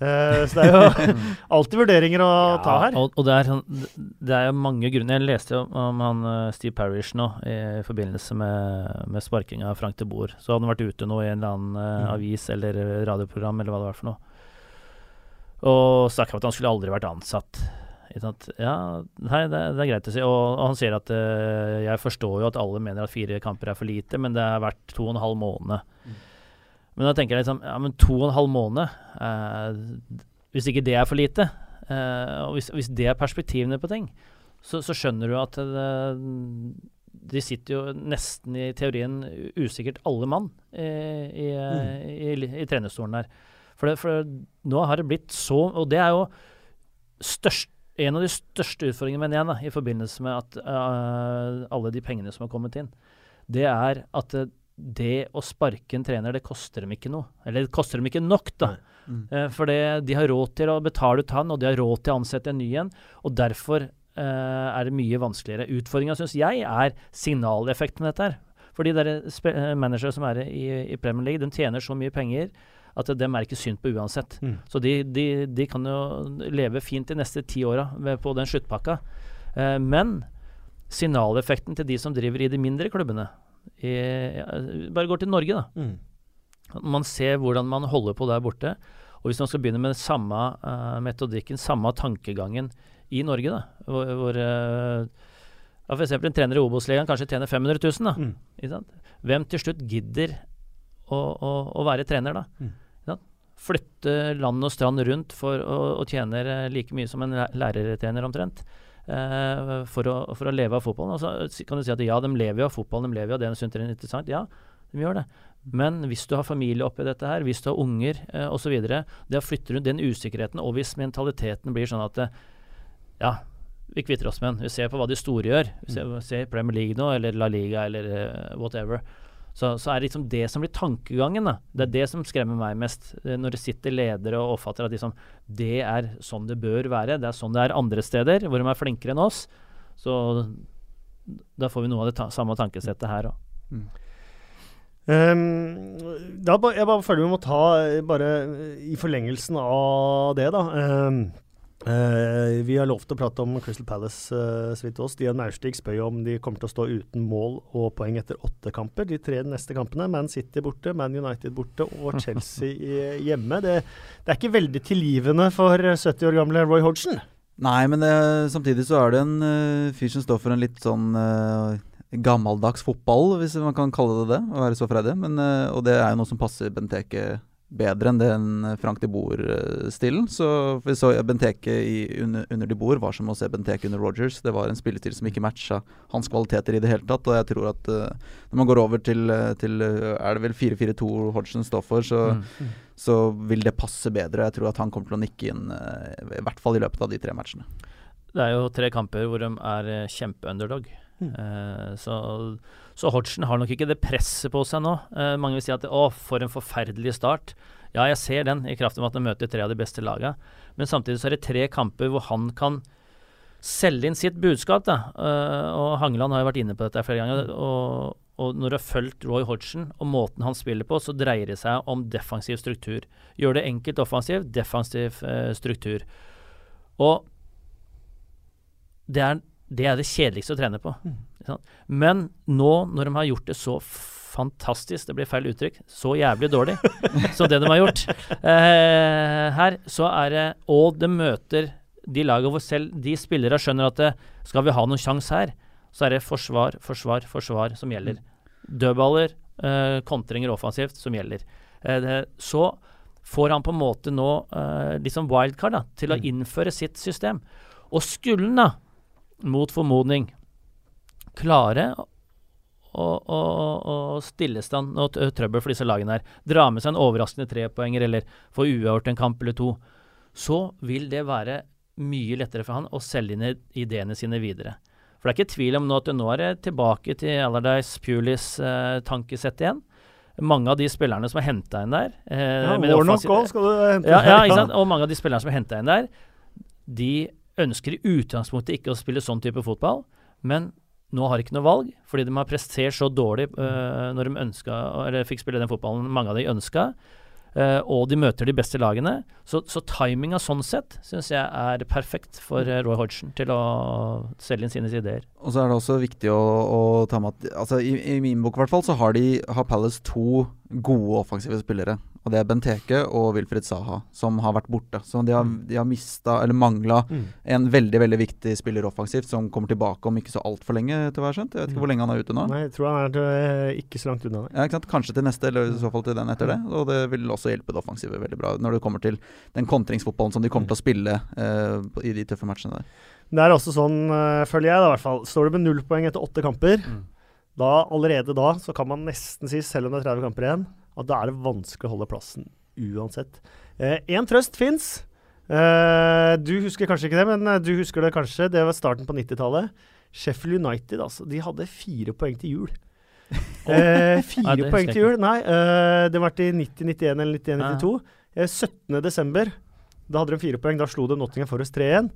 Eh, så det er jo alltid vurderinger å ta her. Og, og det, er, sånn- det er jo mange grunner. Jeg leste jo om han eh, Steve Parish nå i forbindelse med, med sparking av Frank de Boer. Så hadde han vært ute nå i en eller annen Mm. avis eller radioprogram eller hva det var for noe. Og snakka om at han skulle aldri vært ansatt. Ikke sant? Ja, nei, det, det er greit å si. Og, og han sier at uh, jeg forstår jo at alle mener at fire kamper er for lite, men det har vært to og en halv måned. Mm. Men da tenker jeg liksom Ja, men to og en halv måned eh, Hvis ikke det er for lite, eh, og hvis, hvis det er perspektivene på ting, så, så skjønner du at det, de sitter jo nesten i teorien usikkert alle mann i, i, i, i, i trenerstolen der. For, det, for nå har det blitt så Og det er jo størst, en av de største utfordringene, mener jeg, da, i forbindelse med at uh, alle de pengene som har kommet inn, det er at det, det å sparke en trener, det koster dem ikke noe. Eller det koster dem ikke nok, da. Mm. Eh, for det, de har råd til å betale ut han, og de har råd til å ansette en ny en. Og derfor eh, er det mye vanskeligere. Utfordringa, syns jeg, er signaleffekten med dette her. For de der eh, managere som er i, i Premier League, de tjener så mye penger at dem er ikke synd på uansett. Mm. Så de, de, de kan jo leve fint de neste ti åra på den sluttpakka. Eh, men signaleffekten til de som driver i de mindre klubbene i, Bare går til Norge, da. Mm. Man ser hvordan man holder på der borte. Og hvis man skal begynne med samme uh, metodikken, samme tankegangen i Norge, da, hvor, hvor uh, ja, f.eks. en trener i Obos-ligaen kanskje tjener 500 000, da. Mm. Ikke sant? Hvem til slutt gidder å, å, å være trener, da? Mm. Ikke sant? Flytte land og strand rundt for å, å tjene eh, like mye som en lærertrener omtrent. Eh, for, å, for å leve av fotballen. Og så kan du si at ja, de lever jo av fotballen, de lever jo av det de syns er interessant. Ja, de gjør det. Men hvis du har familie oppi dette her, hvis du har unger eh, osv., det å flytte rundt den usikkerheten, og hvis mentaliteten blir sånn at eh, ja, vi kvitter oss med den. Vi ser på hva de store gjør. Vi ser, ser Premier League nå, eller La Liga, eller eh, whatever. Så, så er det liksom det som blir tankegangen. da. Det er det som skremmer meg mest. eh, Når det sitter ledere og oppfatter at liksom, det er sånn det bør være. Det er sånn det er andre steder, hvor de er flinkere enn oss. Så da får vi noe av det ta samme tankesettet her òg. Mm. Um, da, jeg bare føler vi må ta, eh, bare eh, i forlengelsen av det, da. Um, Eh, vi har lovt å prate om Crystal Palace uh, så vidt oss. Stian Maurstig spør om de kommer til å stå uten mål og poeng etter åtte kamper. De tre neste kampene, Man City borte, Man United borte og Chelsea hjemme. Det, det, er ikke veldig tilgivende for 70 år gamle Roy Hodgson. Nei, men det, samtidig så er det en uh, fyr som står for en litt sånn uh, gammeldags fotball, hvis man kan kalle det det, å være så freidig. Men, uh, og det er jo noe som passer Benteke bedre enn den Frank de Boer-stilen. Så vi så Benteke i, under, under, de Boer var som å se Benteke under Rogers. Det var en spillestil som ikke matcha hans kvaliteter i det hele tatt. Og jeg tror at uh, når man går over til, til er det vel 4-4-2 Hodgson står for, så, mm. så, vil det passe bedre. Jeg tror at han kommer til å nikke inn, uh, i hvert fall i løpet av de tre matchene. Det er jo tre kamper hvor de er kjempeunderdog. Mm. Uh, så, så Hodgson har nok ikke det presset på seg nå. Eh, mange vil si at å, for en forferdelig start. Ja, jeg ser den, i kraft av at han møter tre av de beste lagene. Men samtidig så er det tre kamper hvor han kan selge inn sitt budskap. da. Uh, og Hangeland har jo vært inne på dette flere ganger. og og når du har fulgt Roy Hodgson og måten han spiller på, så dreier det seg om defensiv struktur. Gjør det enkelt offensiv, defensiv eh, struktur. Og det er det er det kjedeligste å trene på. Mm. Men nå, når de har gjort det så fantastisk, det blir feil uttrykk, så jævlig dårlig som det de har gjort eh, her, så er det Og det møter de lagene hvor selv de spillere skjønner at det, skal vi ha noen sjanse her, så er det forsvar, forsvar, forsvar som gjelder. Dødballer, eh, kontringer offensivt som gjelder. Eh, det, så får han på en måte nå eh, liksom wildcard da, til å mm. innføre sitt system. Og skulle han da mot formodning klare å, å, å stillestand og trøbbel for disse lagene her, dra med seg en overraskende trepoenger eller få uavgjort en kamp eller to, så vil det være mye lettere for han å selge inn ideene sine videre. For det er ikke tvil om nå at nå er det tilbake til Allardyce Pulis eh, tankesett igjen. Mange av de spillerne som er henta inn der eh, Ja, Warnock òg skal du hente. Ja, ja, ikke sant? Og mange av de spillerne som er henta inn der, de ønsker i utgangspunktet ikke å spille sånn type fotball, men nå har de ikke noe valg, fordi de har prestert så dårlig uh, når de ønska, eller fikk spille den fotballen mange av de ønska. Uh, og de møter de beste lagene. Så, så timinga sånn sett syns jeg er perfekt for uh, Roy Hodgson til å selge inn sine ideer. Og så er det også viktig å, å ta med at altså, i, i, min bok i hvert fall så har, de, har Palace to gode offensive spillere. Og det er Benteke og Wilfred Saha som har vært borte. Så de har, mm. de har mista, eller mangla, mm. en veldig veldig viktig spiller offensivt som kommer tilbake om ikke så altfor lenge, til å være skjønt. Jeg vet ikke mm. hvor lenge han er ute nå. Nei, jeg tror han er eh, ikke så langt unna. Ja, ikke sant? Kanskje til neste, eller i så fall til den etter det. Og det vil også hjelpe det offensive veldig bra når det kommer til den kontringsfotballen som de kommer til å spille uh, i de tøffe matchene der. Det er også sånn, uh, føler jeg da i hvert fall. Står du med null poeng etter åtte kamper, mm. da allerede da så kan man nesten si, selv om det er 30 kamper igjen, at da er det vanskelig å holde plassen uansett. Én eh, trøst fins. Eh, du husker kanskje ikke det, men eh, du husker det kanskje. Det var starten på 90-tallet. Sheffield United, altså. De hadde fire poeng til jul. eh, fire Nei, poeng til jul? Nei, eh, det var til 90-91 eller 91-92. Ja. 17.12. Da hadde de fire poeng. Da slo de Nottingham Forest 3-1.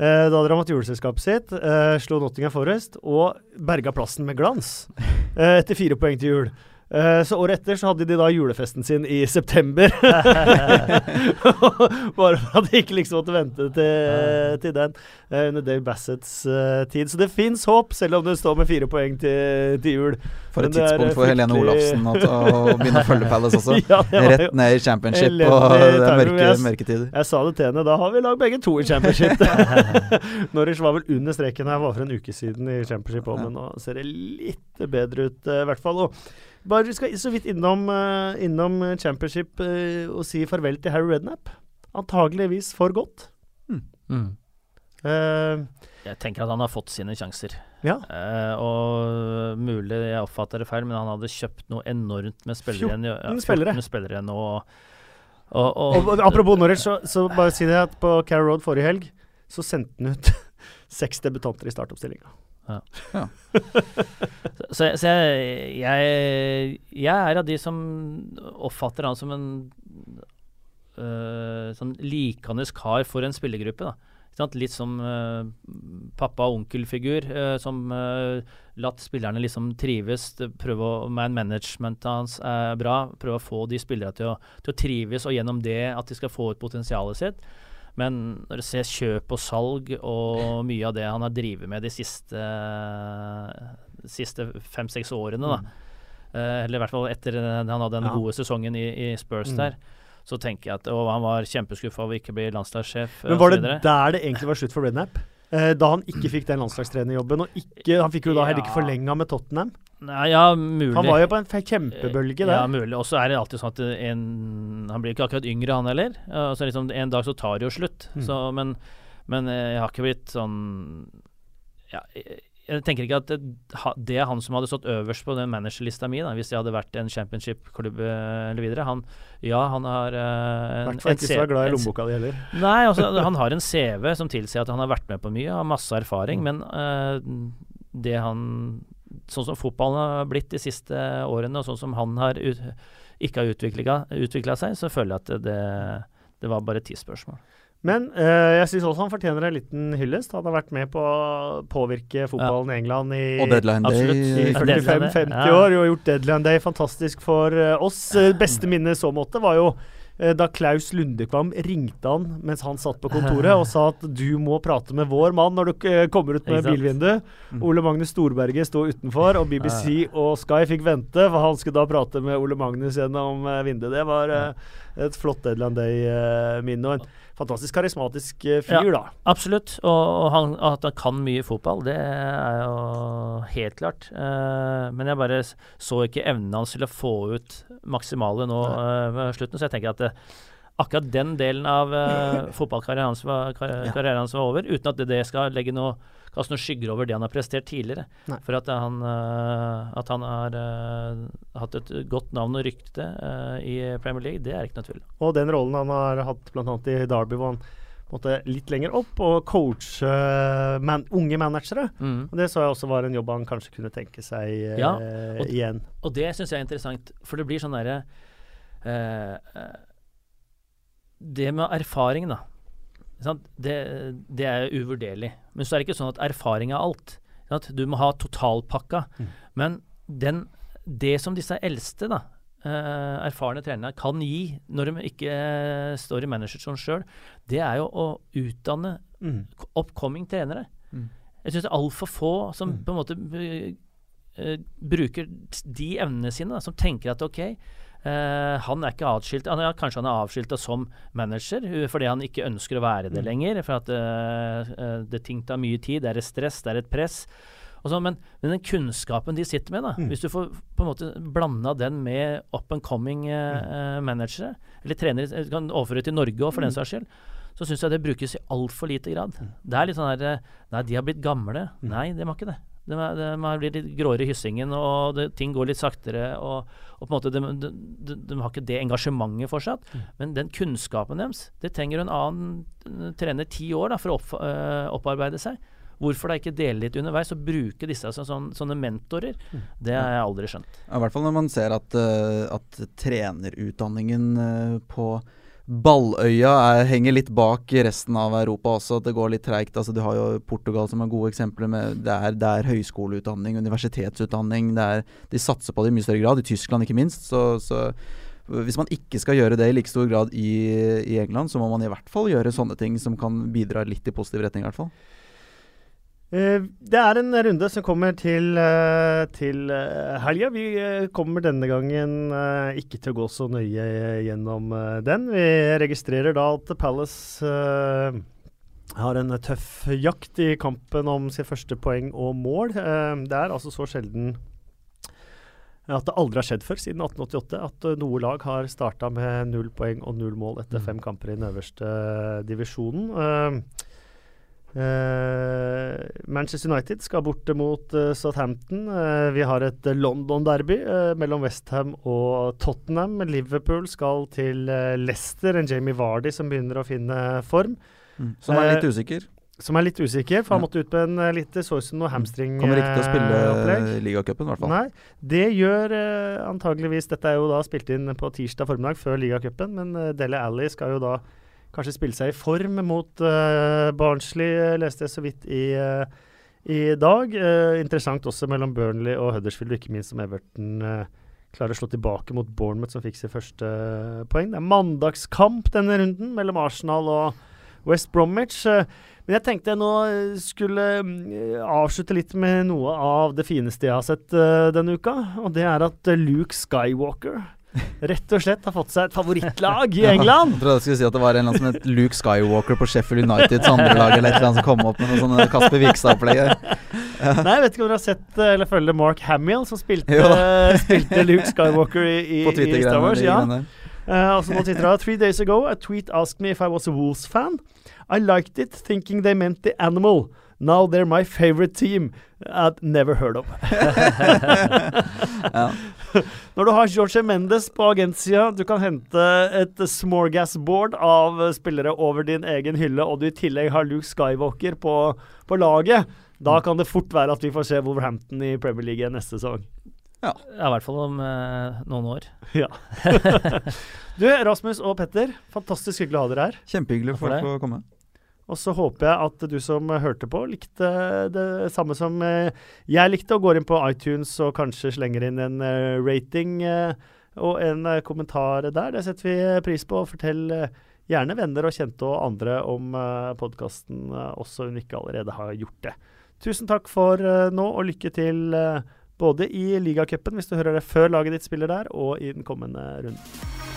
Eh, da hadde de hatt juleselskapet sitt, eh, slo Nottingham Forest og berga plassen med glans eh, etter fire poeng til jul. Uh, så året etter så hadde de da julefesten sin i september. Bare for at de ikke liksom måtte vente til, til den uh, under Dave Bassets uh, tid. Så det fins håp, selv om det står med fire poeng til, til jul. For et tidspunkt for Helene Olafsen å, å begynne å følge Palace også. ja, Rett ned i championship og det er mørke, tider. Jeg sa det til henne, da har vi lagd begge to i championship. Norwich var vel under streken her, var for en uke siden i championship òg, men nå ser det litt bedre ut, i hvert fall. Og bare Vi skal så vidt innom, uh, innom championship uh, og si farvel til Harry Rednap. Antageligvis for godt. Mm. Mm. Uh, jeg tenker at han har fått sine sjanser. Ja. og mulig jeg oppfatter det feil, men han hadde kjøpt noe enormt med spillere 14 ja, spillere. Med spillere nå. Og, og, og, og, apropos Norwich, så, så, bare si det at på Carrow Road forrige helg så sendte han ut seks debutanter i startoppstillinga. Ja. ja. så, så jeg, jeg, jeg, er av de som oppfatter han som en uh, sånn likende kar for en spillergruppe. da. Litt som uh, pappa- og onkelfigur, uh, som uh, latt spillerne liksom trives. Prøve å, Man managementet hans er bra. Prøve å få de spillerne til å, til å, trives, og gjennom det at de skal få ut potensialet sitt. Men når du ser kjøp og salg og mye av det han har drevet med de siste, siste fem-seks årene, da. Eh, eller i hvert fall etter han hadde den Ja. gode sesongen i, i Spurs Mm. der. Så tenker jeg at Og han var kjempeskuffa over ikke å bli landslagssjef. Men var det der det egentlig var slutt for Rednap? Eh, da han ikke fikk den landslagstrenerjobben, og ikke, han fikk jo da heller ikke forlenga med Tottenham. Nei, ja, mulig. Han var jo på en kjempebølge der. Ja, mulig. Og så er det alltid sånn at en Han blir ikke akkurat yngre, han heller. Uh, så liksom En dag så tar det jo slutt. Mm. Så, men, men eh, jeg har ikke blitt sånn ja, jeg, jeg tenker ikke at det, det er han som hadde stått øverst på den managerlista mi, da, hvis jeg hadde vært en championship-klubb eh, eller videre. Han, ja, han har uh, hvert fall ikke så glad i lommeboka di heller. Nei, også, han har en CV som tilsier at han har vært med på mye, har masse erfaring, men uh, det han Sånn som fotballen har blitt de siste årene, og sånn som han har ut, ikke har utvikla seg, så føler jeg at det, det var bare tidsspørsmål. Men øh, jeg syns også han fortjener en liten hyllest. Han har vært med på å påvirke fotballen i England i, Og deadline Absolutt. i day. Ja, 45-50 Ja. år og gjort deadline day fantastisk for eh, oss. Beste minne i så måte var jo da Klaus Lundekvam ringte han mens han satt på kontoret og sa at du må prate med vår mann når du eh, kommer ut med bilvinduet. Mm. Ole Magnus Storberget sto utenfor, og BBC og Sky fikk vente, for han skulle da prate med Ole Magnus gjennom eh, vinduet. Det var eh, et flott Deadland Day-minne. og en fantastisk karismatisk fyr, ja, da. Absolutt. Og, og han, at han kan mye fotball, det er jo helt klart. Eh, men jeg bare så ikke evnen hans til å få ut maksimale nå uh, ved slutten, så jeg tenker at det, akkurat den delen av uh, fotballkarrieren hans, var, kar Ja. hans var over, uten at det, det skal legge noe kaste noen skygger over det han har prestert tidligere. Nei. For at han, uh, at han har uh, hatt et godt navn og rykte eh, i Premier League, det er ikke noe tvil. Og den rollen han har hatt bl.a. i Derby, hvor han måtte litt lenger opp og coache uh, man, unge managere. Mm. Og Det så jeg også var en jobb han kanskje kunne tenke seg uh, Ja, og- igjen. Og det syns jeg er interessant, for det blir sånn derre eh, Det med erfaring, da. Det, det er uvurderlig. Men så er det ikke sånn at erfaring er alt. Du må ha totalpakka. Mm. Men den, det som disse eldste, da, erfarne trenere kan gi når de ikke eh, står i managerstolen sjøl, det er jo å utdanne Mm. upcoming trenere. Mm. Jeg syns det er altfor få som Mm. på en måte eh, eh, bruker de evnene sine, da, som tenker at ok, Uh, han er ikke atskilt han er, Kanskje han er avskilta som manager uh, fordi han ikke ønsker å være det Mm. lenger. For at uh, uh, det ting tar mye tid, det er et stress, det er et press. Og så, men, men den kunnskapen de sitter med, da, Mm. hvis du får på en måte blanda den med up and coming eh, mm. managere, eller trenere, eh, du kan overføre til Norge òg, for den Mm. saks skyld, så syns jeg det brukes i altfor lite grad. Mm. Det er litt sånn her eh, Nei, de har blitt gamle. Mm. Nei, de har ikke det. De, de har blitt litt gråere i hyssingen, og det, ting går litt saktere. Og, og på en måte de, de, de, har ikke det engasjementet fortsatt. Mm. Men den kunnskapen deres, det trenger en annen eh, trener ti år da, for å opp, øh, opparbeide seg. Hvorfor da ikke dele litt underveis og bruke disse som sånne, sånne mentorer? Mm. Det har jeg aldri skjønt. Ja, I hvert fall når man ser at, eh, at trenerutdanningen eh, på Balløya er, henger litt bak resten av Europa også. At det går litt treigt. Altså, du har jo Portugal som er gode eksempler med Det er, det er høyskoleutdanning, universitetsutdanning. Det er, de satser på det i mye større grad. I Tyskland ikke minst. Så, så hvis man ikke skal gjøre det i like stor grad i, i England, så må man i hvert fall gjøre sånne ting som kan bidra litt i positiv retning, i hvert fall. Eh, det er en runde som kommer til, eh, til eh, helga. Vi kommer denne gangen ikke til å gå så nøye gjennom den. Vi registrerer da at Palace har en tøff jakt i kampen om sitt første poeng og mål. Det er altså så sjelden at det aldri har skjedd før siden 1888 at noe lag har starta med null poeng og null mål etter Mm. fem kamper i den øverste divisjonen. Eh, Manchester United skal borte mot eh, Southampton. Eh, vi har et London-derby mellom Westham og Tottenham. Liverpool skal til Leicester, en Jamie Vardy som begynner å finne form. Som er litt usikker. Som er litt usikker, for han måtte ut på en litt så ut som noe hamstring Kommer ikke til å spille ligacupen, i hvert fall. Nei, det gjør antageligvis Dette er jo da spilt inn på tirsdag formiddag før ligacupen, men Dele Alli skal jo da kanskje spille seg i form mot uh, Barnsley, eh, leste jeg så vidt i, uh, i dag. Uh, interessant også mellom Burnley og Huddersfield, ikke minst om Everton klarer å slå tilbake mot Bournemouth, som fikk sitt første poeng. Det er mandagskamp denne runden mellom Arsenal og West Bromwich. Men jeg tenkte jeg nå skulle avslutte litt med noe av det fineste jeg har sett denne uka. Og det er at Luke Skywalker rett og slett har fått seg et favorittlag i England. jeg trodde jeg skulle si at det var en eller annen som het Luke Skywalker på Sheffield Uniteds andre lag, eller et eller annet som kom opp med noe sånne Kasper Vikstad-opplegg. Nei, jeg vet ikke om dere har sett eller følger Mark Hamill, som spilte, spilte Luke Skywalker i, i, på i Star Wars. Ja. Uh, altså på Twitter, Three days ago, a tweet asked me if I was a Wolves fan. I liked it, thinking they meant the animal. Now they're my favorite team. I'd never heard of. ja. Når du har George Mendes på agentsida, du kan hente et smorgasbord av spillere over din egen hylle, og du i tillegg har Luke Skywalker på, på laget, da kan det fort være at vi får se Wolverhampton i Premier League neste sesong. Ja. ja, i hvert fall om eh, noen år. Ja. du, Rasmus og Petter, fantastisk hyggelig å ha dere her. Kjempehyggelig for å komme. Og så håper jeg at du som hørte på, likte det samme som eh, jeg likte, og går inn på iTunes og kanskje slenger inn en eh, rating eh, og en kommentar der. Det setter vi pris på. Fortell gjerne venner og kjente og andre om podkasten, også du ikke allerede har gjort det. Tusen takk for nå, og lykke til både i ligacupen, hvis du hører det før laget ditt spiller der, og i den kommende runden.